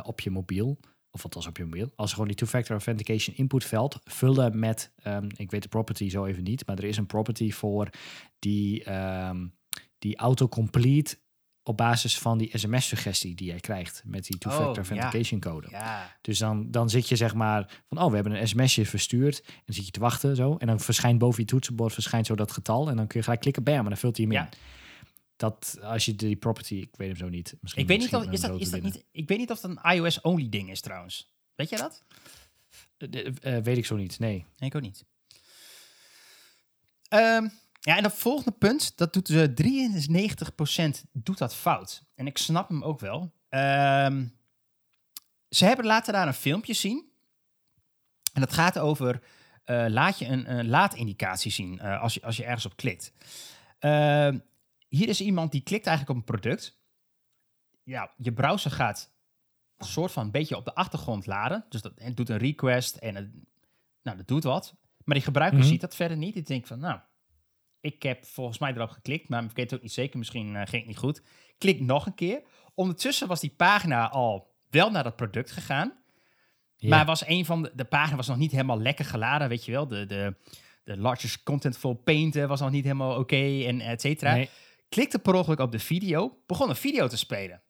op je mobiel, of althans op je mobiel, als ze gewoon die two-factor authentication inputveld vullen met, ehm, ik weet de property zo even niet, maar er is een property voor die, ehm, die autocomplete op basis van die sms-suggestie die jij krijgt met die two-factor Oh, ja. authentication code. ja, Dus dan, dan zit je zeg maar van, oh, we hebben een sms'je verstuurd. En dan zit je te wachten zo. En dan verschijnt boven je toetsenbord verschijnt zo dat getal. En dan kun je gelijk klikken, bam, en dan vult hij hem Ja. in. Dat, als je die property, ik weet hem zo niet. Misschien ik weet niet of is dat, is dat binnen. niet. Ik weet niet of dat een iOS-only ding is trouwens. Weet jij dat? Eh, eh, weet ik zo niet, nee. Nee, ik ook niet. Ehm, ja, en dat volgende punt, dat doet ze 93% doet dat fout. En ik snap hem ook wel. Ehm, ze hebben laten daar een filmpje zien. En dat gaat over, eh, laat je een, een laadindicatie zien eh, als, je, als je ergens op klikt. Ehm, hier is iemand die klikt eigenlijk op een product. Ja, je browser gaat een soort van een beetje op de achtergrond laden. Dus dat en doet een request en het, nou, dat doet wat. Maar die gebruiker Mhm. ziet dat verder niet. Die denkt van, nou, ik heb volgens mij erop geklikt, maar ik weet het ook niet zeker. Misschien eh, ging het niet goed. Klik nog een keer. Ondertussen was die pagina al wel naar dat product gegaan. Ja. Maar was een van de, de pagina was nog niet helemaal lekker geladen, weet je wel. De, de, de largest contentful paint eh, was nog niet helemaal oké en et cetera. Nee. Klikte per ongeluk op de video, begon een video te spelen.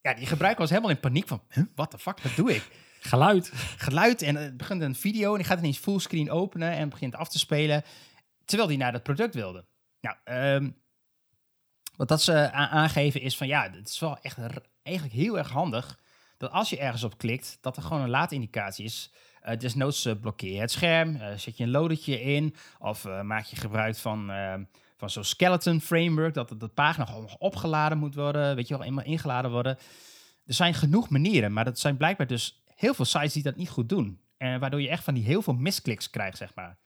Ja, die gebruiker was helemaal in paniek van, huh, what the fuck, wat doe ik? Geluid. geluid en het begint een video en die gaat ineens fullscreen openen en begint af te spelen terwijl hij naar dat product wilde. Nou, ehm, wat dat ze aangeven is van ja, het is wel echt eigenlijk heel erg handig dat als je ergens op klikt, dat er gewoon een laadindicatie is. Eh desnoods eh, blokkeer je het scherm, eh, zet je een loadertje in of maak je gebruik van, ehm, van zo'n skeleton framework, dat de, pagina gewoon opgeladen moet worden, weet je wel, eenmaal ingeladen worden. Er zijn genoeg manieren, maar dat zijn blijkbaar dus heel veel sites die dat niet goed doen. En waardoor je echt van die heel veel miskliks krijgt, zeg maar.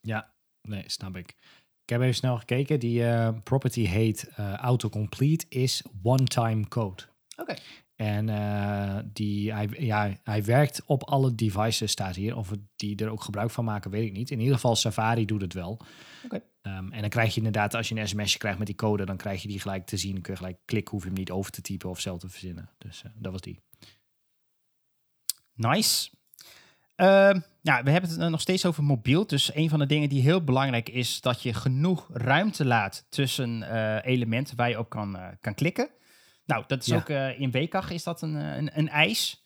Ja, nee, snap ik. Ik heb even snel gekeken. Die eh, property heet eh, autocomplete is one-time code. Oké. En eh, die, hij, ja, hij werkt op alle devices, staat hier. Of die er ook gebruik van maken, weet ik niet. In ieder geval, Safari doet het wel. Oké. Ehm, en dan krijg je inderdaad, als je een sms'je krijgt met die code, dan krijg je die gelijk te zien. Dan kun je gelijk klikken, hoef je hem niet over te typen of zelf te verzinnen. Dus dat was die. Nice. Ehm, ja, we hebben het eh, nog steeds over mobiel. Dus een van de dingen die heel belangrijk is, dat je genoeg ruimte laat tussen eh, elementen waar je op kan, eh, kan klikken. Nou, dat is Ja. ook in WCAG is dat een, een, een eis.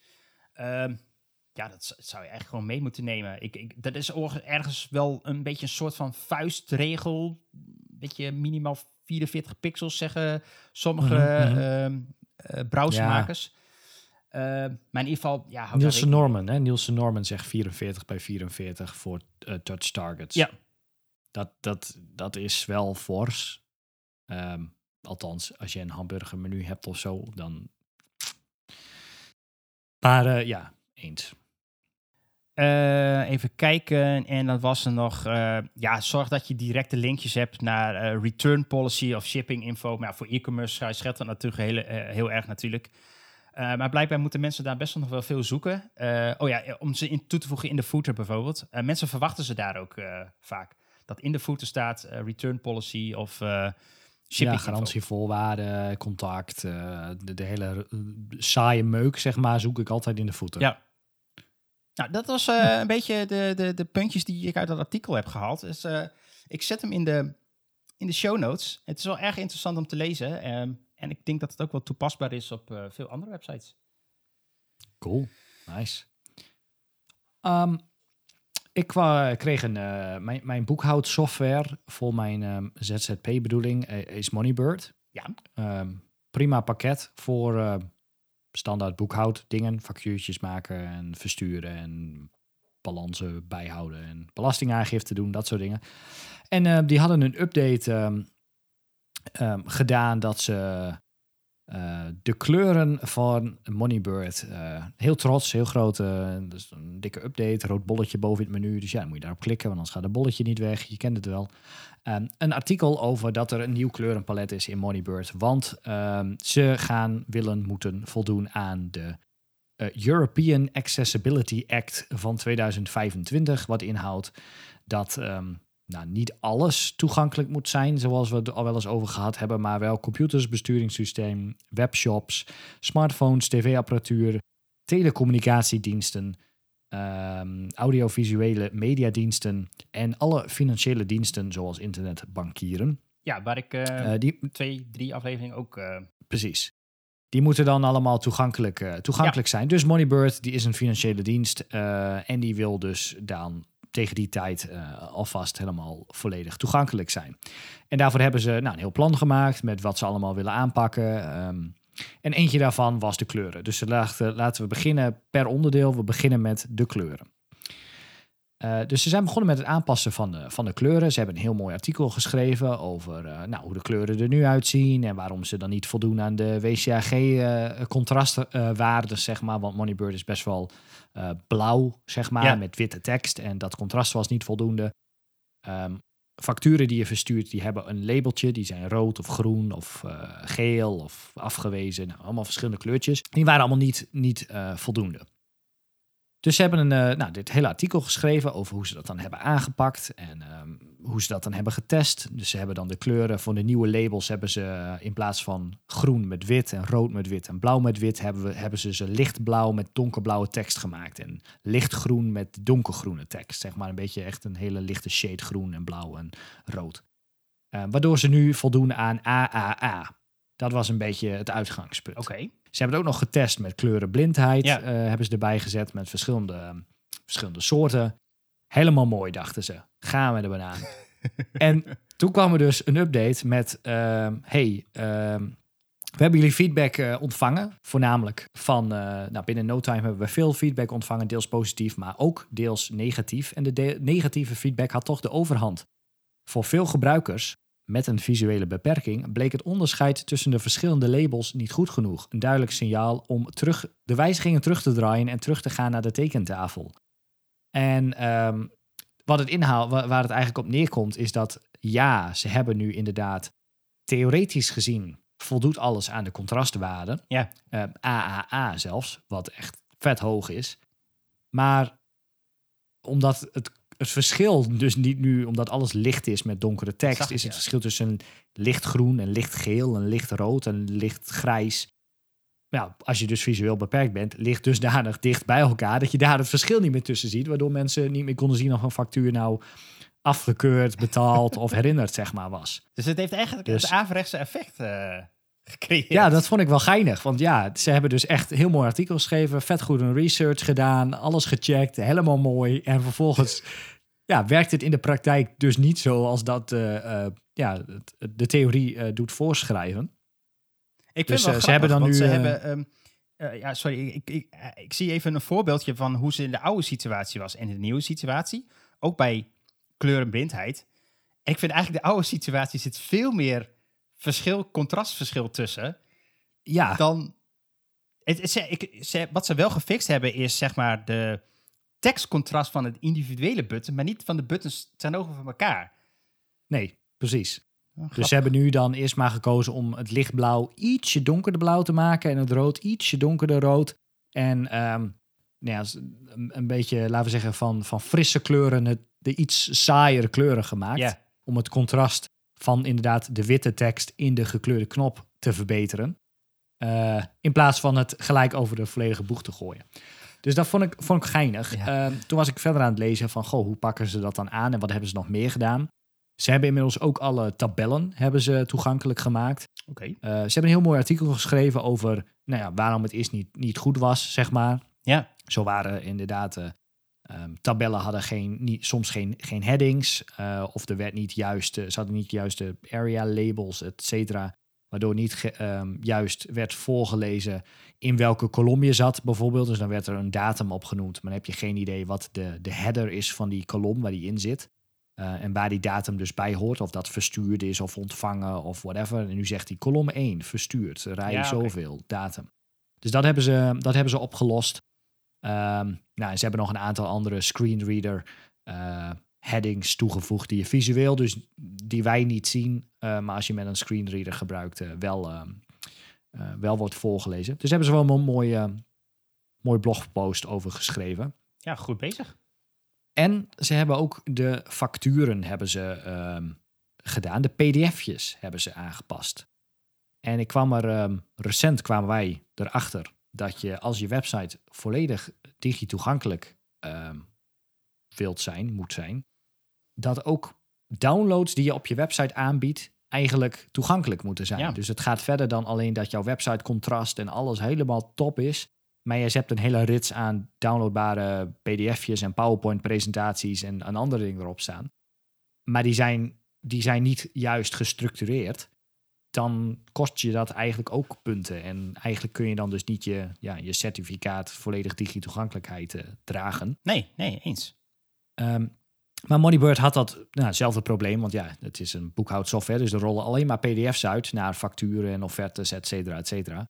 Ehm, ja, dat zou je eigenlijk gewoon mee moeten nemen. Ik, ik, dat is ergens wel een beetje een soort van vuistregel. Beetje minimaal 44 pixels zeggen sommige eh, browsermakers. Eh, maar in ieder geval, ja, Nielsen Norman, hè? Nielsen Norman zegt 44 bij 44 voor eh, touch targets. Ja. Dat, dat, dat is wel fors. Ehm, althans, als je een hamburgermenu hebt of zo, dan... Maar eh, ja, eens. Eh, even kijken. En dan was er nog. ja, zorg dat je directe linkjes hebt naar return policy of shipping info. Maar voor e-commerce scheelt dat natuurlijk heel, eh, heel erg natuurlijk. Eh, maar blijkbaar moeten mensen daar best wel nog wel veel zoeken. Eh, oh ja, om ze in toe te voegen in de footer bijvoorbeeld. Eh, mensen verwachten ze daar ook vaak. Dat in de footer staat return policy of shipping ja, info. garantie, voorwaarden, contact, de, de hele saaie meuk, zeg maar, zoek ik altijd in de voeten. Ja. Nou, dat was een beetje de, de, de puntjes die ik uit dat artikel heb gehaald. Dus ik zet hem in de, in de show notes. Het is wel erg interessant om te lezen. ehm, en ik denk dat het ook wel toepasbaar is op eh, veel andere websites. Cool, nice. Ehm, ik kwa- kreeg een, eh, mijn, mijn boekhoudsoftware voor mijn ehm, ZZP-bedoeling eh, is Moneybird. Ja. Ehm, prima pakket voor eh, standaard boekhouddingen, factuurtjes maken en versturen en balansen bijhouden en belastingaangifte doen, dat soort dingen. En eh, die hadden een update ehm, ehm, gedaan dat ze eh, de kleuren van Moneybird. Uh, heel trots, heel groot. Uh, dus een dikke update, rood bolletje boven het menu. Dus ja, dan moet je daarop klikken, want anders gaat het bolletje niet weg. Je kent het wel. Um, een artikel over dat er een nieuw kleurenpalet is in Moneybird. Want um, ze gaan, willen, moeten voldoen aan de European Accessibility Act van 2025. Wat inhoudt dat nou, niet alles toegankelijk moet zijn, zoals we het al wel eens over gehad hebben, maar wel computers, besturingssysteem, webshops, smartphones, tv-apparatuur, telecommunicatiediensten, um, audiovisuele mediadiensten en alle financiële diensten zoals internetbankieren. Ja, waar ik uh, uh, die, twee, drie afleveringen ook... Uh... Precies. Die moeten dan allemaal toegankelijk, toegankelijk zijn. Dus Moneybird, die is een financiële dienst en die wil dus dan tegen die tijd uh, alvast helemaal volledig toegankelijk zijn. En daarvoor hebben ze nou, een heel plan gemaakt met wat ze allemaal willen aanpakken. Um, en eentje daarvan was de kleuren. Dus laten, laten we beginnen per onderdeel. We beginnen met de kleuren. Uh, dus ze zijn begonnen met het aanpassen van de, van de kleuren. Ze hebben een heel mooi artikel geschreven over uh, nou, hoe de kleuren er nu uitzien en waarom ze dan niet voldoen aan de WCAG-contrastwaarden, zeg maar. Want Moneybird is best wel uh, blauw, zeg maar, ja. met witte tekst. En dat contrast was niet voldoende. Um, facturen die je verstuurt, die hebben een labeltje. Die zijn rood of groen of uh, geel of afgewezen. Nou, allemaal verschillende kleurtjes. Die waren allemaal niet, niet uh, voldoende. Dus ze hebben een, uh, nou, dit hele artikel geschreven over hoe ze dat dan hebben aangepakt en um, hoe ze dat dan hebben getest. Dus ze hebben dan de kleuren van de nieuwe labels hebben ze uh, in plaats van groen met wit en rood met wit en blauw met wit hebben, we, hebben ze ze lichtblauw met donkerblauwe tekst gemaakt en lichtgroen met donkergroene tekst. Zeg maar een beetje echt een hele lichte shade groen en blauw en rood. Uh, waardoor ze nu voldoen aan AAA. Dat was een beetje het uitgangspunt. Oké. Okay. Ze hebben het ook nog getest met kleurenblindheid. Ja. Uh, hebben ze erbij gezet met verschillende, verschillende soorten. Helemaal mooi, dachten ze. Gaan we er banaan. en toen kwam er dus een update met... Uh, hey, uh, we hebben jullie feedback uh, ontvangen. Voornamelijk van... Uh, nou, binnen no time hebben we veel feedback ontvangen. Deels positief, maar ook deels negatief. En de, de negatieve feedback had toch de overhand. Voor veel gebruikers met een visuele beperking bleek het onderscheid tussen de verschillende labels niet goed genoeg. Een duidelijk signaal om terug, de wijzigingen terug te draaien en terug te gaan naar de tekentafel. En um, wat het inhaal, waar het eigenlijk op neerkomt, is dat ja, ze hebben nu inderdaad theoretisch gezien voldoet alles aan de contrastwaarde. Ja. Uh, AAA zelfs, wat echt vet hoog is. Maar omdat het het verschil dus niet nu, omdat alles licht is met donkere tekst, is het verschil tussen lichtgroen en lichtgeel en lichtrood en lichtgrijs. Nou, als je dus visueel beperkt bent, ligt dusdanig dicht bij elkaar dat je daar het verschil niet meer tussen ziet, waardoor mensen niet meer konden zien of een factuur nou afgekeurd, betaald of herinnerd, zeg maar, was. Dus het heeft eigenlijk dus, het averechtse effect uh, gecreëerd. Ja, dat vond ik wel geinig. Want ja, ze hebben dus echt heel mooi artikel geschreven, vet goed een research gedaan, alles gecheckt, helemaal mooi. En vervolgens ja, werkt het in de praktijk dus niet zoals dat uh, uh, ja, de theorie doet voorschrijven. Ik vind dus, wel ze hebben dan nu. Ze hebben, um, ja, sorry, ik, ik, ik, zie even een voorbeeldje van hoe ze in de oude situatie was en in de nieuwe situatie. Ook bij kleurenblindheid. En ik vind eigenlijk de oude situatie zit veel meer verschil, contrastverschil tussen. Ja. Dan. Het, het, ik, wat ze wel gefixt hebben is zeg maar de tekstcontrast van het individuele button, maar niet van de buttons ten ogen van elkaar. Nee, precies. Dus ze hebben nu dan eerst maar gekozen om het lichtblauw ietsje donkerder blauw te maken en het rood ietsje donkerder rood. En um, nou ja, een, een, beetje, laten we zeggen, van, van frisse kleuren het, de iets saaiere kleuren gemaakt. Yeah. Om het contrast van inderdaad de witte tekst in de gekleurde knop te verbeteren. Uh, in plaats van het gelijk over de volledige boeg te gooien. Dus dat vond ik, vond ik geinig. Ja. Uh, toen was ik verder aan het lezen van, goh, hoe pakken ze dat dan aan en wat hebben ze nog meer gedaan? Ze hebben inmiddels ook alle tabellen hebben ze toegankelijk gemaakt. Okay. Uh, ze hebben een heel mooi artikel geschreven over nou ja, waarom het eerst niet, niet goed was, zeg maar. Ja. Zo waren inderdaad uh, um, tabellen hadden geen, niet, soms geen, geen headings. Uh, of er werd niet juist, ze hadden niet juist de area labels, et cetera. Waardoor niet um, juist werd voorgelezen in welke kolom je zat, bijvoorbeeld. Dus dan werd er een datum opgenoemd, maar dan heb je geen idee wat de, de header is van die kolom waar die in zit. Eh, en waar die datum dus bij hoort. Of dat verstuurd is of ontvangen of whatever. En nu zegt hij kolom 1, verstuurd, rij Ja, zoveel, datum. Dus dat hebben ze, dat hebben ze opgelost. Ehm, nou, en ze hebben nog een aantal andere screenreader eh, headings toegevoegd die je visueel, dus die wij niet zien, eh, maar als je met een screenreader gebruikt, wel, ehm, eh, wel wordt voorgelezen. Dus hebben ze wel een mooi, eh, mooi blogpost over geschreven. Ja, goed bezig. En ze hebben ook de facturen hebben ze, ehm, gedaan. De pdf'jes hebben ze aangepast. En ik kwam er, ehm, recent kwamen wij erachter dat je als je website volledig digitoegankelijk ehm wilt zijn, moet zijn, dat ook downloads die je op je website aanbiedt eigenlijk toegankelijk moeten zijn. Ja. Dus het gaat verder dan alleen dat jouw website contrast en alles helemaal top is. Maar je hebt een hele rits aan downloadbare pdf'jes en PowerPoint presentaties en, en andere dingen erop staan. Maar die zijn, die zijn niet juist gestructureerd. Dan kost je dat eigenlijk ook punten. En eigenlijk kun je dan dus niet je, ja, je certificaat volledig digitoegankelijkheid eh, dragen. Nee, nee, eens. Ehm, maar Moneybird had dat nou, hetzelfde probleem, want ja, het is een boekhoudsoftware, dus er rollen alleen maar PDF's uit naar facturen en offertes, et cetera, et cetera.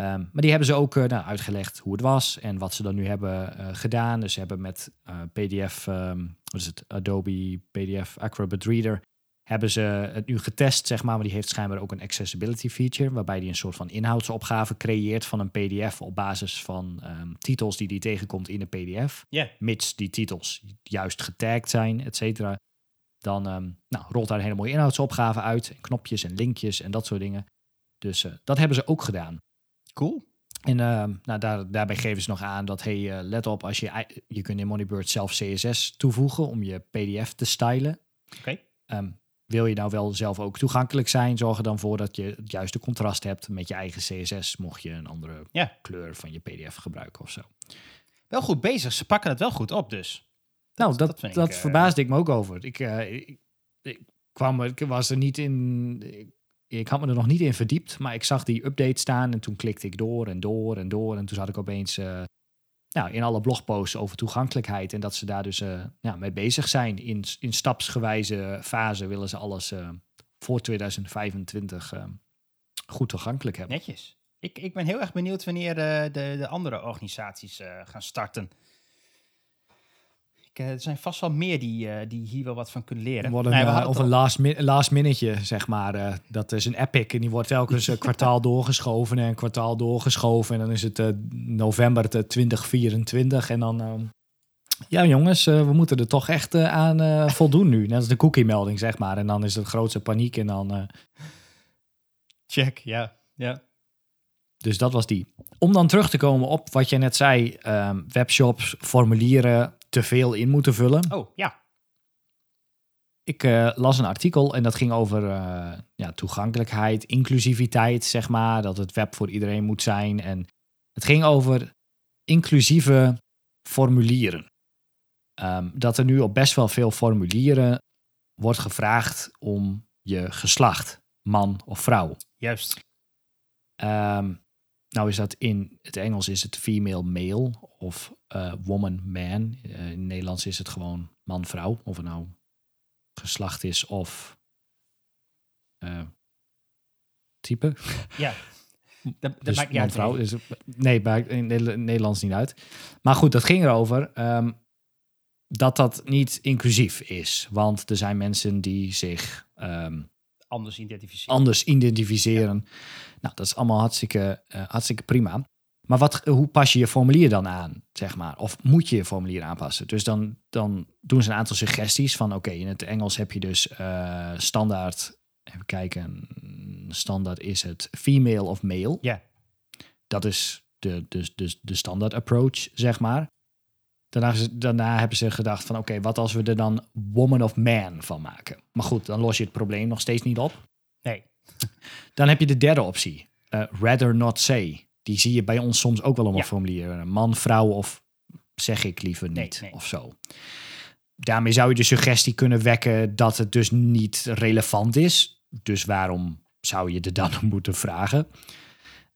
Ehm, maar die hebben ze ook eh, nou, uitgelegd hoe het was en wat ze dan nu hebben eh, gedaan. Dus ze hebben met eh, PDF, ehm, wat is het, Adobe PDF Acrobat Reader, hebben ze het nu getest, zeg maar. Maar die heeft schijnbaar ook een accessibility feature, waarbij die een soort van inhoudsopgave creëert van een PDF op basis van ehm, titels die die tegenkomt in de PDF Ja, mits die titels juist getagd zijn, et cetera. Dan nou, rolt daar een hele mooie inhoudsopgave uit. En knopjes en linkjes en dat soort dingen. Dus dat hebben ze ook gedaan. Cool. En ehm, nou, daar, daarbij geven ze nog aan dat, hey, eh, let op, als je, je kunt in Moneybird zelf CSS toevoegen om je PDF te stylen. Oké. Ehm, wil je nou wel zelf ook toegankelijk zijn, zorg er dan voor dat je het juiste contrast hebt met je eigen CSS, mocht je een andere Ja. kleur van je PDF gebruiken of zo. Wel goed bezig. Ze pakken het wel goed op, dus. Nou, dat, dat dat, ik, eh, verbaasde ik me ook over. Ik, eh, ik, ik kwam, er- ik was er niet in. Ik, had me er nog niet in verdiept, maar ik zag die update staan en toen klikte ik door en door en door. En toen zat ik opeens eh, nou, in alle blogposts over toegankelijkheid en dat ze daar dus eh, ja, mee bezig zijn. In, in stapsgewijze fase willen ze alles eh, voor 2025 eh, goed toegankelijk hebben. Netjes. Ik, ik ben heel erg benieuwd wanneer de, de andere organisaties gaan starten. Ik, eh, er zijn vast wel meer die, eh, die hier wel wat van kunnen leren. Een, Nee, we eh, of een al- last, min last minute, zeg maar. eh, dat is een epic en die wordt telkens een kwartaal doorgeschoven en een kwartaal doorgeschoven. En dan is het eh, november te 2024 en dan... ehm, ja jongens, eh, we moeten er toch echt eh, aan eh, voldoen nu. Net als de cookie-melding, zeg maar. En dan is het grootste paniek en dan... eh, Check, ja. ja. dus dat was die. Om dan terug te komen op wat jij net zei. ehm, webshops, formulieren, te veel in moeten vullen. Oh, ja. Ik eh, las een artikel en dat ging over eh, ja, toegankelijkheid, inclusiviteit, zeg maar. Dat het web voor iedereen moet zijn. En het ging over inclusieve formulieren. Ehm, dat er nu op best wel veel formulieren wordt gevraagd om je geslacht, man of vrouw. Juist. Ehm, nou is dat in het Engels is het female male of eh, woman man. Eh, in het Nederlands is het gewoon man vrouw. Of het nou geslacht is of eh, type. Ja. Dat, dat Dus maakt niet man uit. vrouw. nee. Nee, maakt in Nederla- Nederlands niet uit. Maar goed, dat ging erover ehm, dat dat niet inclusief is. Want er zijn mensen die zich ehm, Anders identificeren. anders identificeren. Nou, dat is allemaal hartstikke, hartstikke prima. Maar wat, hoe pas je je formulier dan aan, zeg maar? Of moet je je formulier aanpassen? Dus dan, dan doen ze een aantal suggesties van... oké, in het Engels heb je dus eh, standaard... Even kijken, standaard is het female of male. Ja. Dat is de, de, de, de standaard approach, zeg maar. Daarna, daarna hebben ze gedacht van... oké, wat als we er dan woman of man van maken? Maar goed, dan los je het probleem nog steeds niet op. Nee. Dan heb je de derde optie. eh, rather not say. Die zie je bij ons soms ook wel een Ja. formulier. Man, vrouw of zeg ik liever niet nee. of zo. Daarmee zou je de suggestie kunnen wekken dat het dus niet relevant is. Dus waarom zou je er dan moeten vragen?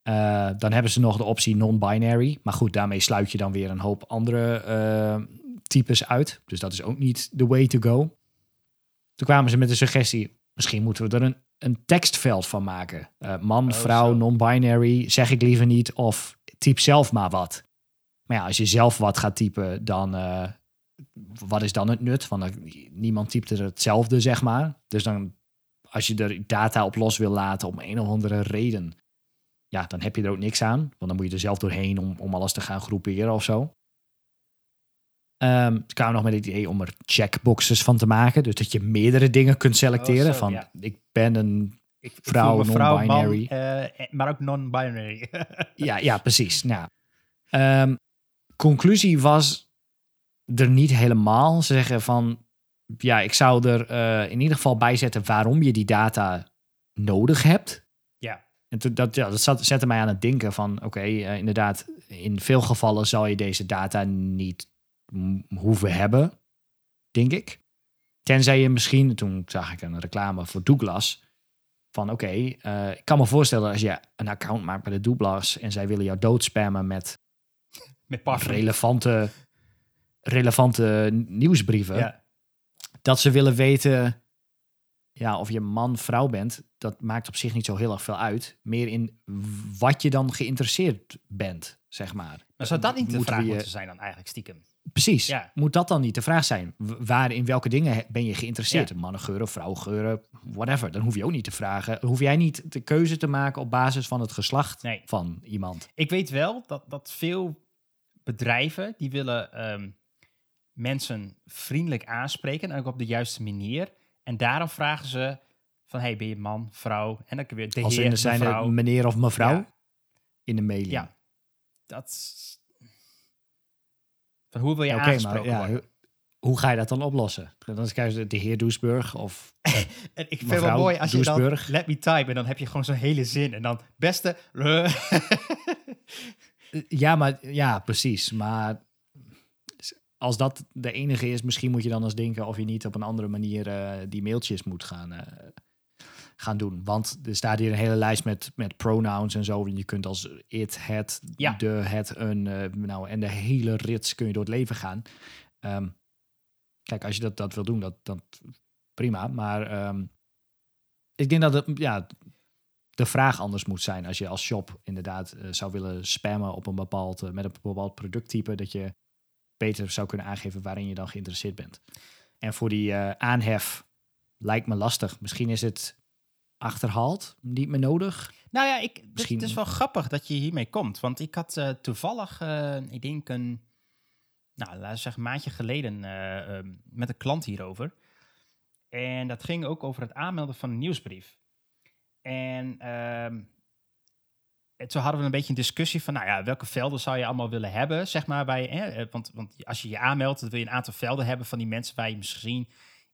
Eh, dan hebben ze nog de optie non-binary. Maar goed, daarmee sluit je dan weer een hoop andere eh, types uit. Dus dat is ook niet the way to go. Toen kwamen ze met de suggestie, misschien moeten we er een, een tekstveld van maken. Uh, man, Oh, vrouw, non-binary, zeg ik liever niet. Of typ zelf maar wat. Maar ja, als je zelf wat gaat typen, dan... eh, wat is dan het nut? Want niemand typt er hetzelfde, zeg maar. Dus dan, als je er data op los wil laten om een of andere reden... Ja, dan heb je er ook niks aan. Want dan moet je er zelf doorheen om, om alles te gaan groeperen of zo. Ehm toen kwamen nog met het idee om er checkboxes van te maken. Dus dat je meerdere dingen kunt selecteren. Oh, zo, van, ja. ik ben een... Ik, ik Vrouw, man, non-binary. eh, maar ook non-binary. Ja, ja precies. Nou, ehm, conclusie was er niet helemaal. Ze zeggen van... Ja, ik zou er eh, in ieder geval bij zetten waarom je die data nodig hebt. ja. En dat, ja, dat zat, zette mij aan het denken van... Oké, eh, inderdaad, in veel gevallen zal je deze data niet hoeven hebben, denk ik. Tenzij je misschien, toen zag ik een reclame voor Douglas... Van oké, eh, ik kan me voorstellen als je een account maakt bij de Douglas... en zij willen jou doodspammen met Met parfum. relevante, relevante nieuwsbrieven... Ja. dat ze willen weten ja, of je man, vrouw bent, dat maakt op zich niet zo heel erg veel uit. Meer in wat je dan geïnteresseerd bent, zeg maar. Maar zou dat niet de vraag moeten zijn dan eigenlijk stiekem? Precies. Ja. Moet dat dan niet de vraag zijn? Waar, in welke dingen ben je geïnteresseerd? Ja. Mannengeuren, vrouwgeuren, whatever. Dan hoef je ook niet te vragen. Hoef jij niet de keuze te maken op basis van het geslacht Nee. van iemand. Ik weet wel dat, dat veel bedrijven die willen ehm, mensen vriendelijk aanspreken en ook op de juiste manier. En daarom vragen ze van, hey, ben je man, vrouw? En dan kun je de Als heer, in er zijn er meneer of mevrouw Ja. in de mailing. Ja. Dat is- Van hoe wil je aangesproken maar ja, hoe- ga je dat dan oplossen? Dan krijg je de heer Doesburg of En ik vind het wel mooi als je dan let me type en dan heb je gewoon zo'n hele zin. En dan beste... Ja, maar ja, precies. Maar als dat de enige is, misschien moet je dan eens denken of je niet op een andere manier eh, die mailtjes moet gaan, eh, gaan doen. Want er staat hier een hele lijst met, met pronouns en zo. En je kunt als it, het, Ja. de, het, een, eh, nou, en de hele rits kun je door het leven gaan. Ehm, kijk, als je dat, dat wil doen, dat, dat prima. Maar ehm, ik denk dat het, ja, de vraag anders moet zijn als je als shop inderdaad eh, zou willen spammen op een bepaald, eh, met een bepaald producttype, dat je beter zou kunnen aangeven waarin je dan geïnteresseerd bent. En voor die aanhef lijkt me lastig. Misschien is het achterhaald, niet meer nodig. Nou ja, ik, het- Misschien- het is wel grappig dat je hiermee komt. Want ik had eh, toevallig, eh, ik denk een, nou, laten we zeggen, maandje geleden eh, ehm, met een klant hierover. En dat ging ook over het aanmelden van een nieuwsbrief. En ehm, en toen hadden we een beetje een discussie van, nou ja, welke velden zou je allemaal willen hebben, zeg maar, bij, hè, eh, want, want als je je aanmeldt, dan wil je een aantal velden hebben van die mensen waar je misschien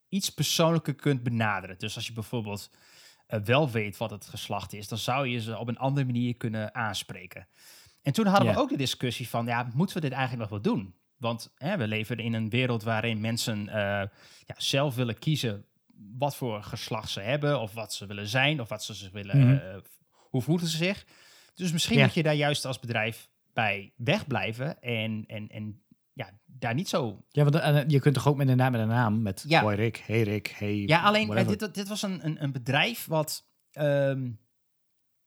iets persoonlijker kunt benaderen. Dus als je bijvoorbeeld eh, wel weet wat het geslacht is, dan zou je ze op een andere manier kunnen aanspreken. En toen hadden we ook de discussie van, ja, moeten we dit eigenlijk nog wel doen? Want hè, we leven in een wereld waarin mensen eh, ja, zelf willen kiezen wat voor geslacht ze hebben, of wat ze willen zijn, of wat ze ze willen, Mhm. eh, hoe voelen ze zich. Dus misschien moet je daar juist als bedrijf bij wegblijven en, en, en ja, daar niet zo Ja, want eh, je kunt toch ook met een naam met een naam, met Ja. hoi Rick, hey Rick, hey Ja, alleen eh, dit, dit was een, een, een bedrijf wat ehm,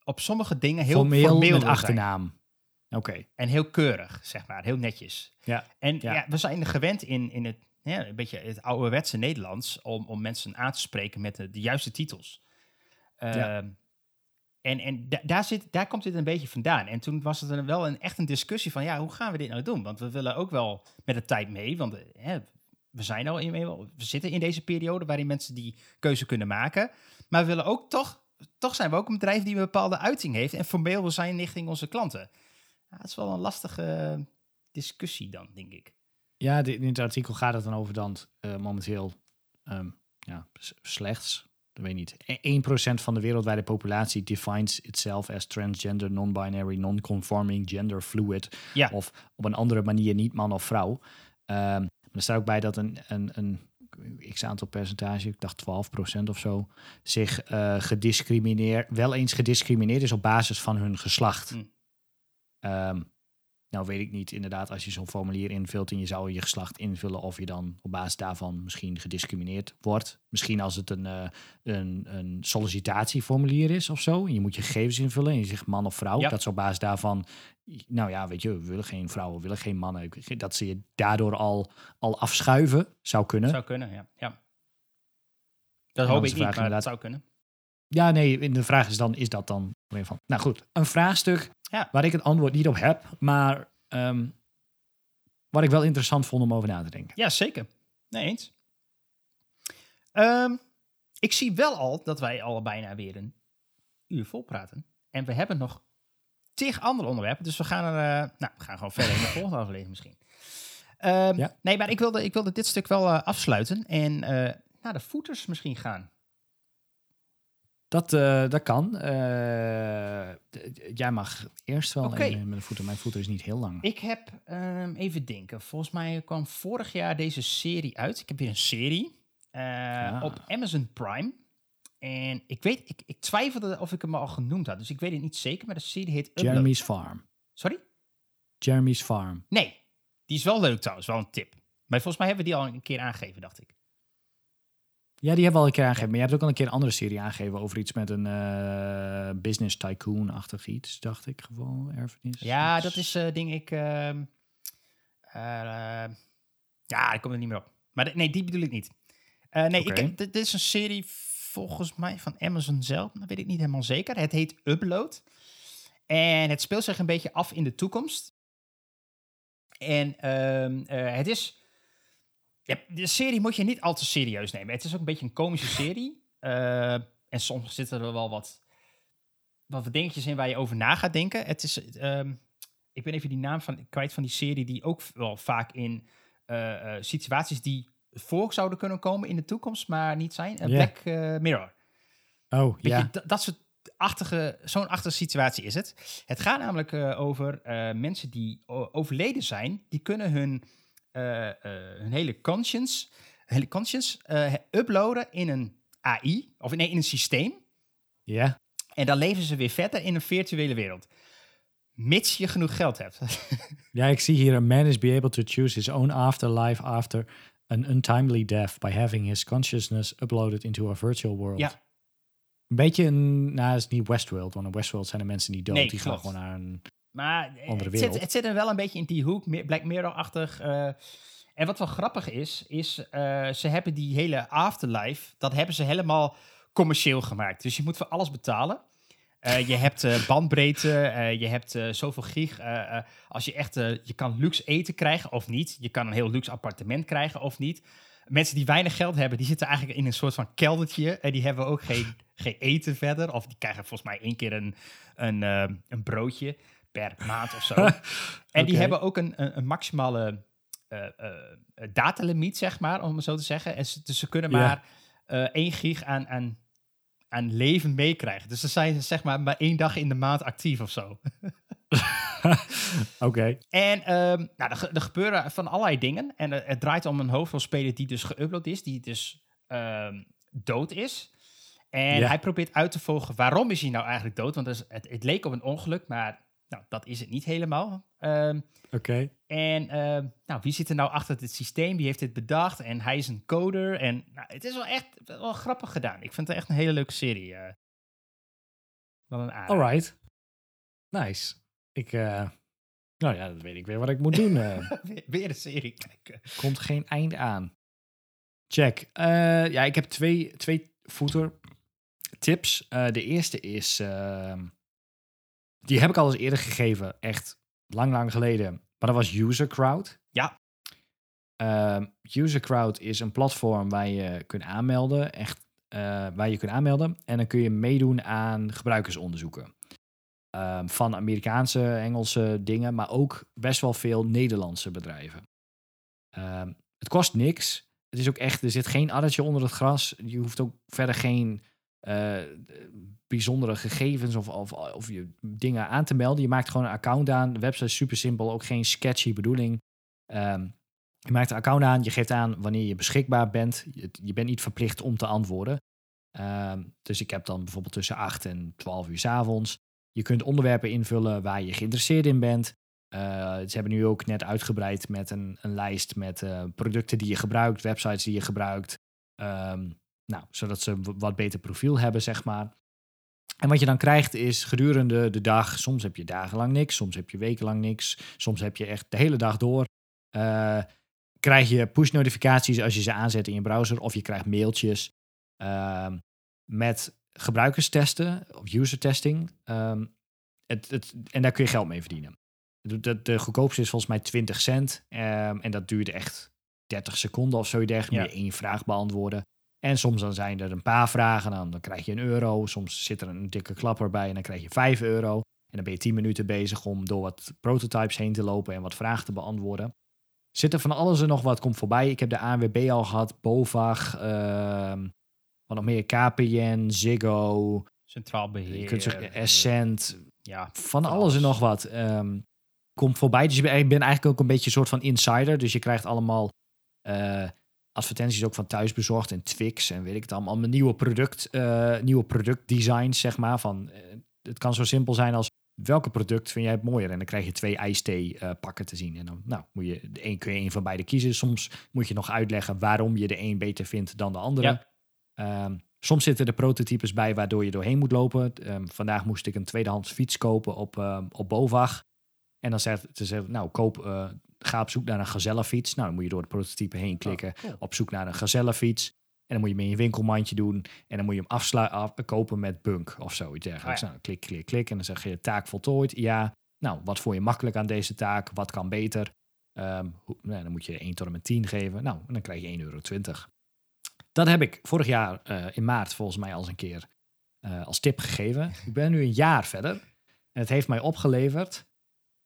op sommige dingen heel formeel, formeel met achternaam. Oké, En heel keurig, zeg maar. Heel netjes. ja. En Ja. ja. we zijn gewend in, in het, ja, een beetje het ouderwetse Nederlands om, om mensen aan te spreken met de, de juiste titels. Ja. En, en da- daar, zit, daar komt dit een beetje vandaan. En toen was het wel een, echt een discussie van, ja, hoe gaan we dit nou doen? Want we willen ook wel met de tijd mee, want eh, hè, we zijn al in, we zitten in deze periode waarin mensen die keuze kunnen maken. Maar we willen ook toch, toch zijn we ook een bedrijf die een bepaalde uiting heeft en formeel wil zijn richting onze klanten. Ja, het is wel een lastige discussie dan, denk ik. Ja, in het artikel gaat het dan over dat eh, momenteel ehm, ja, slechts, ik weet niet, e- 1% van de wereldwijde populatie defines itself as transgender, non-binary, non-conforming, gender fluid. Ja. Of op een andere manier niet man of vrouw. Ehm, er staat ook bij dat een, een, een x aantal percentage, ik dacht 12% of zo, zich eh gediscrimineerd, wel eens gediscrimineerd is op basis van hun geslacht. Hm. Ehm, Nou weet ik niet, inderdaad, als je zo'n formulier invult en je zou je geslacht invullen of je dan op basis daarvan misschien gediscrimineerd wordt. Misschien als het een, uh, een, een sollicitatieformulier is of zo. En je moet je gegevens invullen en je zegt man of vrouw. Ja. Dat ze op basis daarvan, nou ja, weet je, we willen geen vrouwen, we willen geen mannen. Dat ze je daardoor al, al afschuiven zou kunnen. Zou kunnen, ja. ja. Dat hoop ik niet, maar dat zou kunnen. Ja, nee, de vraag is dan, is dat dan weer van? Nou goed, een vraagstuk Ja. waar ik het antwoord niet op heb, maar ehm, wat ik wel interessant vond om over na te denken. Ja, zeker. Nee, eens. Ehm, ik zie wel al dat wij al bijna weer een uur vol praten. En we hebben nog tig andere onderwerpen. Dus we gaan er, eh, nou, we gaan gewoon verder in de volgende aflevering misschien. Ehm, Ja. Nee, maar ik wilde, ik wilde dit stuk wel eh, afsluiten en eh, naar de voeters misschien gaan. Dat, eh, dat kan. Eh, jij mag eerst wel even met de voeten. Mijn voeten is niet heel lang. Ik heb, ehm, even denken, volgens mij kwam vorig jaar deze serie uit. Ik heb weer een serie eh, Ah. op Amazon Prime. En ik weet, ik, ik twijfelde of ik hem al genoemd had. Dus ik weet het niet zeker, maar de serie heet Upload. Jeremy's Farm. Sorry? Jeremy's Farm. Nee, die is wel leuk trouwens, wel een tip. Maar volgens mij hebben we die al een keer aangegeven, dacht ik. Ja, die hebben we al een keer aangegeven. Maar je hebt ook al een keer een andere serie aangegeven over iets met een eh, business tycoon-achtig iets, dacht ik. Geval erfenis. Ja, iets. dat is eh ding ik... ehm, eh, ja, ik kom er niet meer op. Maar nee, die bedoel ik niet. Nee, ik, dit, is een serie volgens mij van Amazon zelf. Dat weet ik niet helemaal zeker. Het heet Upload. En het speelt zich een beetje af in de toekomst. En ehm, eh, het is... Ja, de serie moet je niet al te serieus nemen. Het is ook een beetje een komische serie. Eh, en soms zitten er wel wat, wat dingetjes in waar je over na gaat denken. Het is... ehm, ik ben even die naam van, kwijt van die serie... die ook wel vaak in eh, eh, situaties die voor zouden kunnen komen in de toekomst... maar niet zijn. Black Mirror. Oh, ja. dat, soort achtige, zo'n achtige situatie is het. Het gaat namelijk over mensen die overleden zijn. Die kunnen hun, hun hele conscience, hele conscience eh, uploaden in een AI, of nee, in een systeem. Ja. En dan leven ze weer verder in een virtuele wereld. Mits je genoeg geld hebt. Ja, ik zie hier: a man is be able to choose his own afterlife after an untimely death by having his consciousness uploaded into a virtual world. ja, Een beetje een, nou, het is niet Westworld, want in Westworld zijn de mensen niet dood. Nee, die gaan gewoon naar een. Maar Andere het zit, het zit er wel een beetje in die hoek, meer- Black Mirror-achtig. eh. en wat wel grappig is, is eh, ze hebben die hele afterlife, dat hebben ze helemaal commercieel gemaakt. Dus je moet voor alles betalen. Eh, je hebt eh, bandbreedte, eh, je hebt eh, zoveel gig. eh, eh, als je echt, eh, je kan luxe eten krijgen of niet. Je kan een heel luxe appartement krijgen of niet. Mensen die weinig geld hebben, die zitten eigenlijk in een soort van keldertje. En die hebben ook geen, geen eten verder. Of die krijgen volgens mij één keer een, een, eh, een broodje per maand of zo. En die hebben ook een, een, een maximale eh, eh, eh, datalimiet, zeg maar, om het zo te zeggen. En ze, dus ze kunnen maar eh 1 gig aan, aan, aan leven meekrijgen. Dus dan zijn ze zeg maar maar één dag in de maand actief of zo. Oké. En ehm, nou, er, ge- er gebeuren van allerlei dingen. En het draait om een hoofdrolspeler die dus geüpload is, die dus ehm, dood is. En Ja. hij probeert uit te volgen waarom is hij nou eigenlijk dood. Want het, het leek op een ongeluk, maar nou, dat is het niet helemaal. Ehm, Oké. en ehm, nou, wie zit er nou achter dit systeem? Wie heeft dit bedacht? En hij is een coder. En nou, het is wel echt wel grappig gedaan. Ik vind het echt een hele leuke serie. eh. Wel een. Alright. Nice. Ik, eh, nou ja, dat weet ik weer wat ik moet doen. eh. Weer- Weer een serie kijken. komt geen eind aan. Check. Eh, ja, ik heb twee, twee voeter tips. Eh, de eerste is, ehm, die heb ik al eens eerder gegeven, echt lang, lang geleden. Maar dat was User Crowd. Ja. Ehm, User Crowd is een platform waar je kunt aanmelden, echt eh, waar je kunt aanmelden. En dan kun je meedoen aan gebruikersonderzoeken. Ehm, van Amerikaanse, Engelse dingen, maar ook best wel veel Nederlandse bedrijven. Ehm, het kost niks. Het is ook echt, er zit geen addertje onder het gras. Je hoeft ook verder geen eh, bijzondere gegevens of, of, of je dingen aan te melden. Je maakt gewoon een account aan. De website is super simpel, ook geen sketchy bedoeling. Ehm, je maakt een account aan, je geeft aan wanneer je beschikbaar bent. Je, je bent niet verplicht om te antwoorden. Ehm, dus ik heb dan bijvoorbeeld tussen 8 en 12 uur 's avonds. Je kunt onderwerpen invullen waar je geïnteresseerd in bent. Eh, ze hebben nu ook net uitgebreid met een, een lijst met eh, producten die je gebruikt, websites die je gebruikt. Ehm, nou, zodat ze een wat beter profiel hebben, zeg maar. En wat je dan krijgt is gedurende de dag, soms heb je dagenlang niks, soms heb je wekenlang niks, soms heb je echt de hele dag door. eh, krijg je push notificaties als je ze aanzet in je browser of je krijgt mailtjes ehm, met gebruikerstesten of user testing. Ehm, het, het, en daar kun je geld mee verdienen. De, goedkoopste is volgens mij 20 cent. ehm, en dat duurt echt 30 seconden of zo dergelijke. Moet je één vraag beantwoorden. En soms dan zijn er een paar vragen. Dan, dan krijg je een euro. Soms zit er een dikke klapper bij en dan krijg je 5 euro. En dan ben je 10 minuten bezig om door wat prototypes heen te lopen en wat vragen te beantwoorden. Zit er van alles en nog wat komt voorbij. Ik heb de ANWB al gehad, BOVAG, ehm, wat nog meer, KPN, Ziggo, Centraal beheer. je kunt zeggen eh, Essent, Ja, van alles en nog wat. ehm, komt voorbij. Dus ik ben eigenlijk ook een beetje een soort van insider. Dus je krijgt allemaal eh, advertenties ook van thuisbezorgd en Twix en weet ik het allemaal. Allemaal nieuwe, product, eh, nieuwe productdesigns, zeg maar. Van, eh, het kan zo simpel zijn als welke product vind jij het mooier? En dan krijg je twee ijsthee eh, pakken te zien. En dan nou, moet je de een, kun je een van beide kiezen. Soms moet je nog uitleggen waarom je de een beter vindt dan de andere. Ja. Ehm, soms zitten er prototypes bij waardoor je doorheen moet lopen. Ehm, vandaag moest ik een tweedehands fiets kopen op, ehm, op BOVAG. En dan zegt ze, nou, koop, ga op zoek naar een gazellenfiets. Nou, dan moet je door de prototype heen klikken. Oh, cool. Op zoek naar een gazellenfiets. En dan moet je hem in je winkelmandje doen. En dan moet je hem afslu- af, kopen met bunk of zoiets dergelijks. Ja. Nou, klik, klik, klik. En dan zeg je taak voltooid. Ja. Nou, wat vond je makkelijk aan deze taak? Wat kan beter? Ehm, hoe- nou, dan moet je 1 tot en met 10 geven. Nou, en dan krijg je 1,20 euro. Dat heb ik vorig jaar eh, in maart volgens mij al eens een keer eh, als tip gegeven. Ik ben nu een jaar verder. En het heeft mij opgeleverd.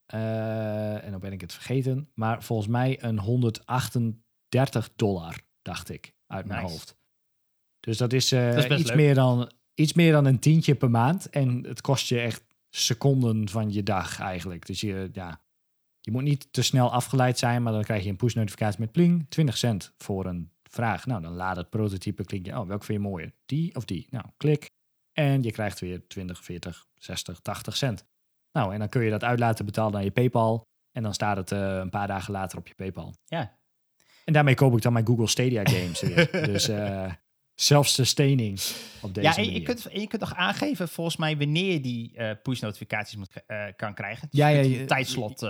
Eh, en dan ben ik het vergeten. Maar volgens mij een 138 dollar, dacht ik, uit mijn Nice. hoofd. Dus dat is, eh, Dat is best iets, leuk. meer dan, iets meer dan een tientje per maand. En het kost je echt seconden van je dag eigenlijk. Dus je, ja, je moet niet te snel afgeleid zijn, maar dan krijg je een push notificatie met pling, 20 cent voor een vraag. Nou, dan laat het prototype, klik je, oh, welke vind je mooier? Die of die? Nou, klik. En je krijgt weer 20, 40, 60, 80 cent. Nou, en dan kun je dat uit laten betalen naar je PayPal. En dan staat het eh, een paar dagen later op je PayPal. Ja. En daarmee koop ik dan mijn Google Stadia games weer. dus eh self-sustaining op deze Ja, en je, kunt, je kunt toch aangeven volgens mij wanneer je die eh, push-notificaties moet, eh, kan krijgen. Dus Ja, je ja, kunt je- een tijdslot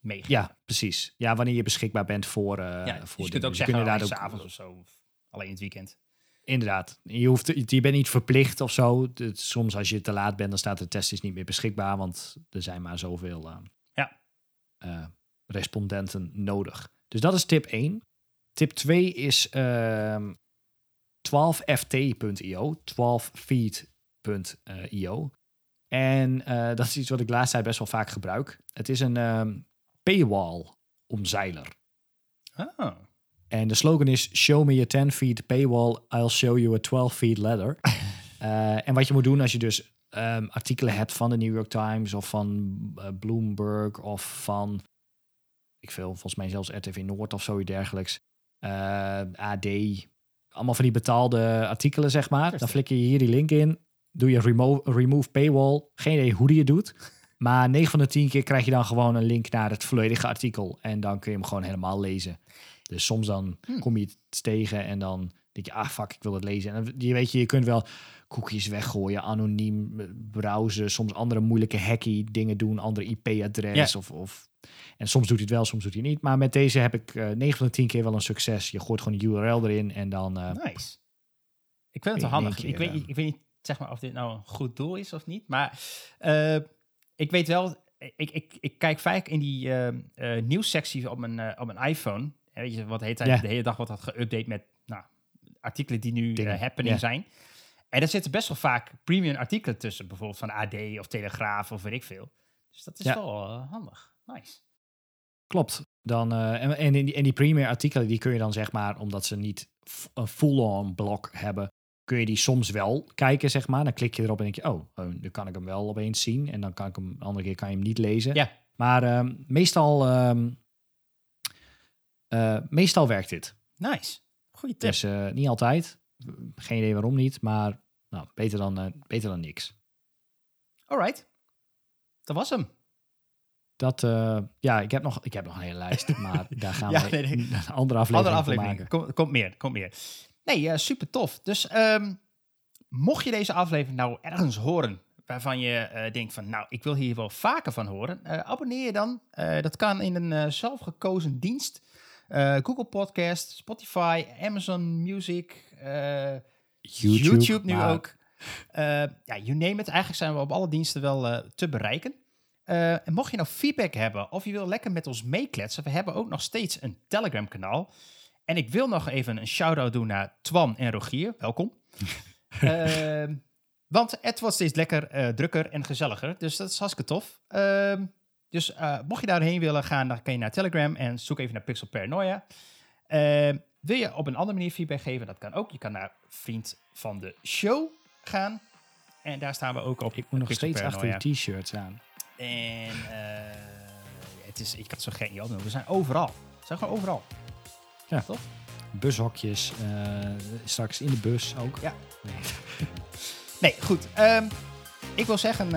meegeven. Ja, precies. Ja, wanneer je beschikbaar bent voor, Ja, dus voor je kunt ook Dus zeggen kunnen alleen daar s'avonds of zo. Of alleen in het weekend. Inderdaad. Je, hoeft, je bent niet verplicht of zo. Soms als je te laat bent, dan staat de test is niet meer beschikbaar. Want er zijn maar zoveel eh, Ja. eh, respondenten nodig. Dus dat is tip 1. Tip 2 is ehm 12ft.io. 12feed.io. En eh, dat is iets wat ik de laatste tijd best wel vaak gebruik. Het is een ehm, paywall omzeiler. Oh. En de slogan is: Show me a 10 feet paywall, I'll show you a 12 feet ladder. Eh, en wat je moet doen als je dus ehm, artikelen hebt van de New York Times of van eh, Bloomberg of van, ik veel, volgens mij zelfs RTV Noord of zoiets dergelijks. Eh, AD, allemaal van die betaalde artikelen, zeg maar. Dan flikker je hier die link in, doe je remo remove paywall. Geen idee hoe die het doet. Maar 9 van de 10 keer krijg je dan gewoon een link naar het volledige artikel. En dan kun je hem gewoon helemaal lezen. Dus soms dan Hmm. kom je iets tegen en dan denk je, ah fuck, ik wil het lezen. En je weet je, je kunt wel cookies weggooien, anoniem eh, browsen, soms andere moeilijke hacky dingen doen, andere IP-adres Ja. of, of... En soms doet hij het wel, soms doet hij het niet. Maar met deze heb ik eh 9 van de 10 keer wel een succes. Je gooit gewoon een URL erin en dan... eh, Nice. Ik vind het wel handig. ik, weet, niet- ik weet niet zeg maar, of dit nou een goed doel is of niet. Maar ik weet wel, ik, ik, ik kijk vaak in die eh, nieuwssectie op mijn, op mijn iPhone. Weet je, wat heet hij? Ja. De hele dag wordt dat geüpdate met nou, artikelen die nu eh, happening ja. zijn. En daar zitten best wel vaak premium artikelen tussen. Bijvoorbeeld van AD of Telegraaf of weet ik veel. Dus dat is Ja. wel eh, handig. Nice. Klopt. Dan, eh, en, en, in die, en die premier artikelen, die kun je dan zeg maar, omdat ze niet een full-on blok hebben, kun je die soms wel kijken, zeg maar. Dan klik je erop en denk je, oh, oh, dan kan ik hem wel opeens zien. En dan kan ik hem, andere keer kan je hem niet lezen. Ja. Maar ehm, meestal, ehm, eh, meestal werkt dit. Nice. Goeie tip. Dus eh, niet altijd. Geen idee waarom niet, maar nou, beter, dan, eh, beter dan niks. Alright. Dat was hem. dat, ja, ik heb, nog, ik heb nog een hele lijst, maar daar gaan Ja, we nee, nee. een andere aflevering, Andere aflevering. maken. Kom, komt meer, komt meer. Nee, super tof. Dus ehm, mocht je deze aflevering nou ergens horen waarvan je denkt van, nou, ik wil hier wel vaker van horen, abonneer je dan. Dat kan in een zelfgekozen dienst. Eh, Google Podcast, Spotify, Amazon Music, eh, YouTube, nu maar ook. Eh, ja, you name it. Eigenlijk zijn we op alle diensten wel te bereiken. En mocht je nou feedback hebben of je wil lekker met ons meekletsen, we hebben ook nog steeds een Telegram kanaal. En ik wil nog even een shout-out doen naar Twan en Rogier. Welkom. Ehm, want het wordt steeds lekker drukker en gezelliger. Dus dat is hartstikke tof. Dus eh, mocht je daarheen willen gaan, dan kan je naar Telegram en zoek even naar Pixel Paranoia. Ehm, wil je op een andere manier feedback geven? Dat kan ook. Je kan naar Vriend van de Show gaan. En daar staan we ook op. Ik moet nog Pixel steeds achter de t-shirts aan. En eh, het is, ik het zo niet opnoemen. We zijn overal. We zijn gewoon overal. Bushokjes, eh, straks in de bus ook. Ja. Nee. Nee, goed. Ehm, ik wil zeggen,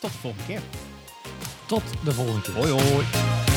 tot de volgende keer. Tot de volgende keer. hoi.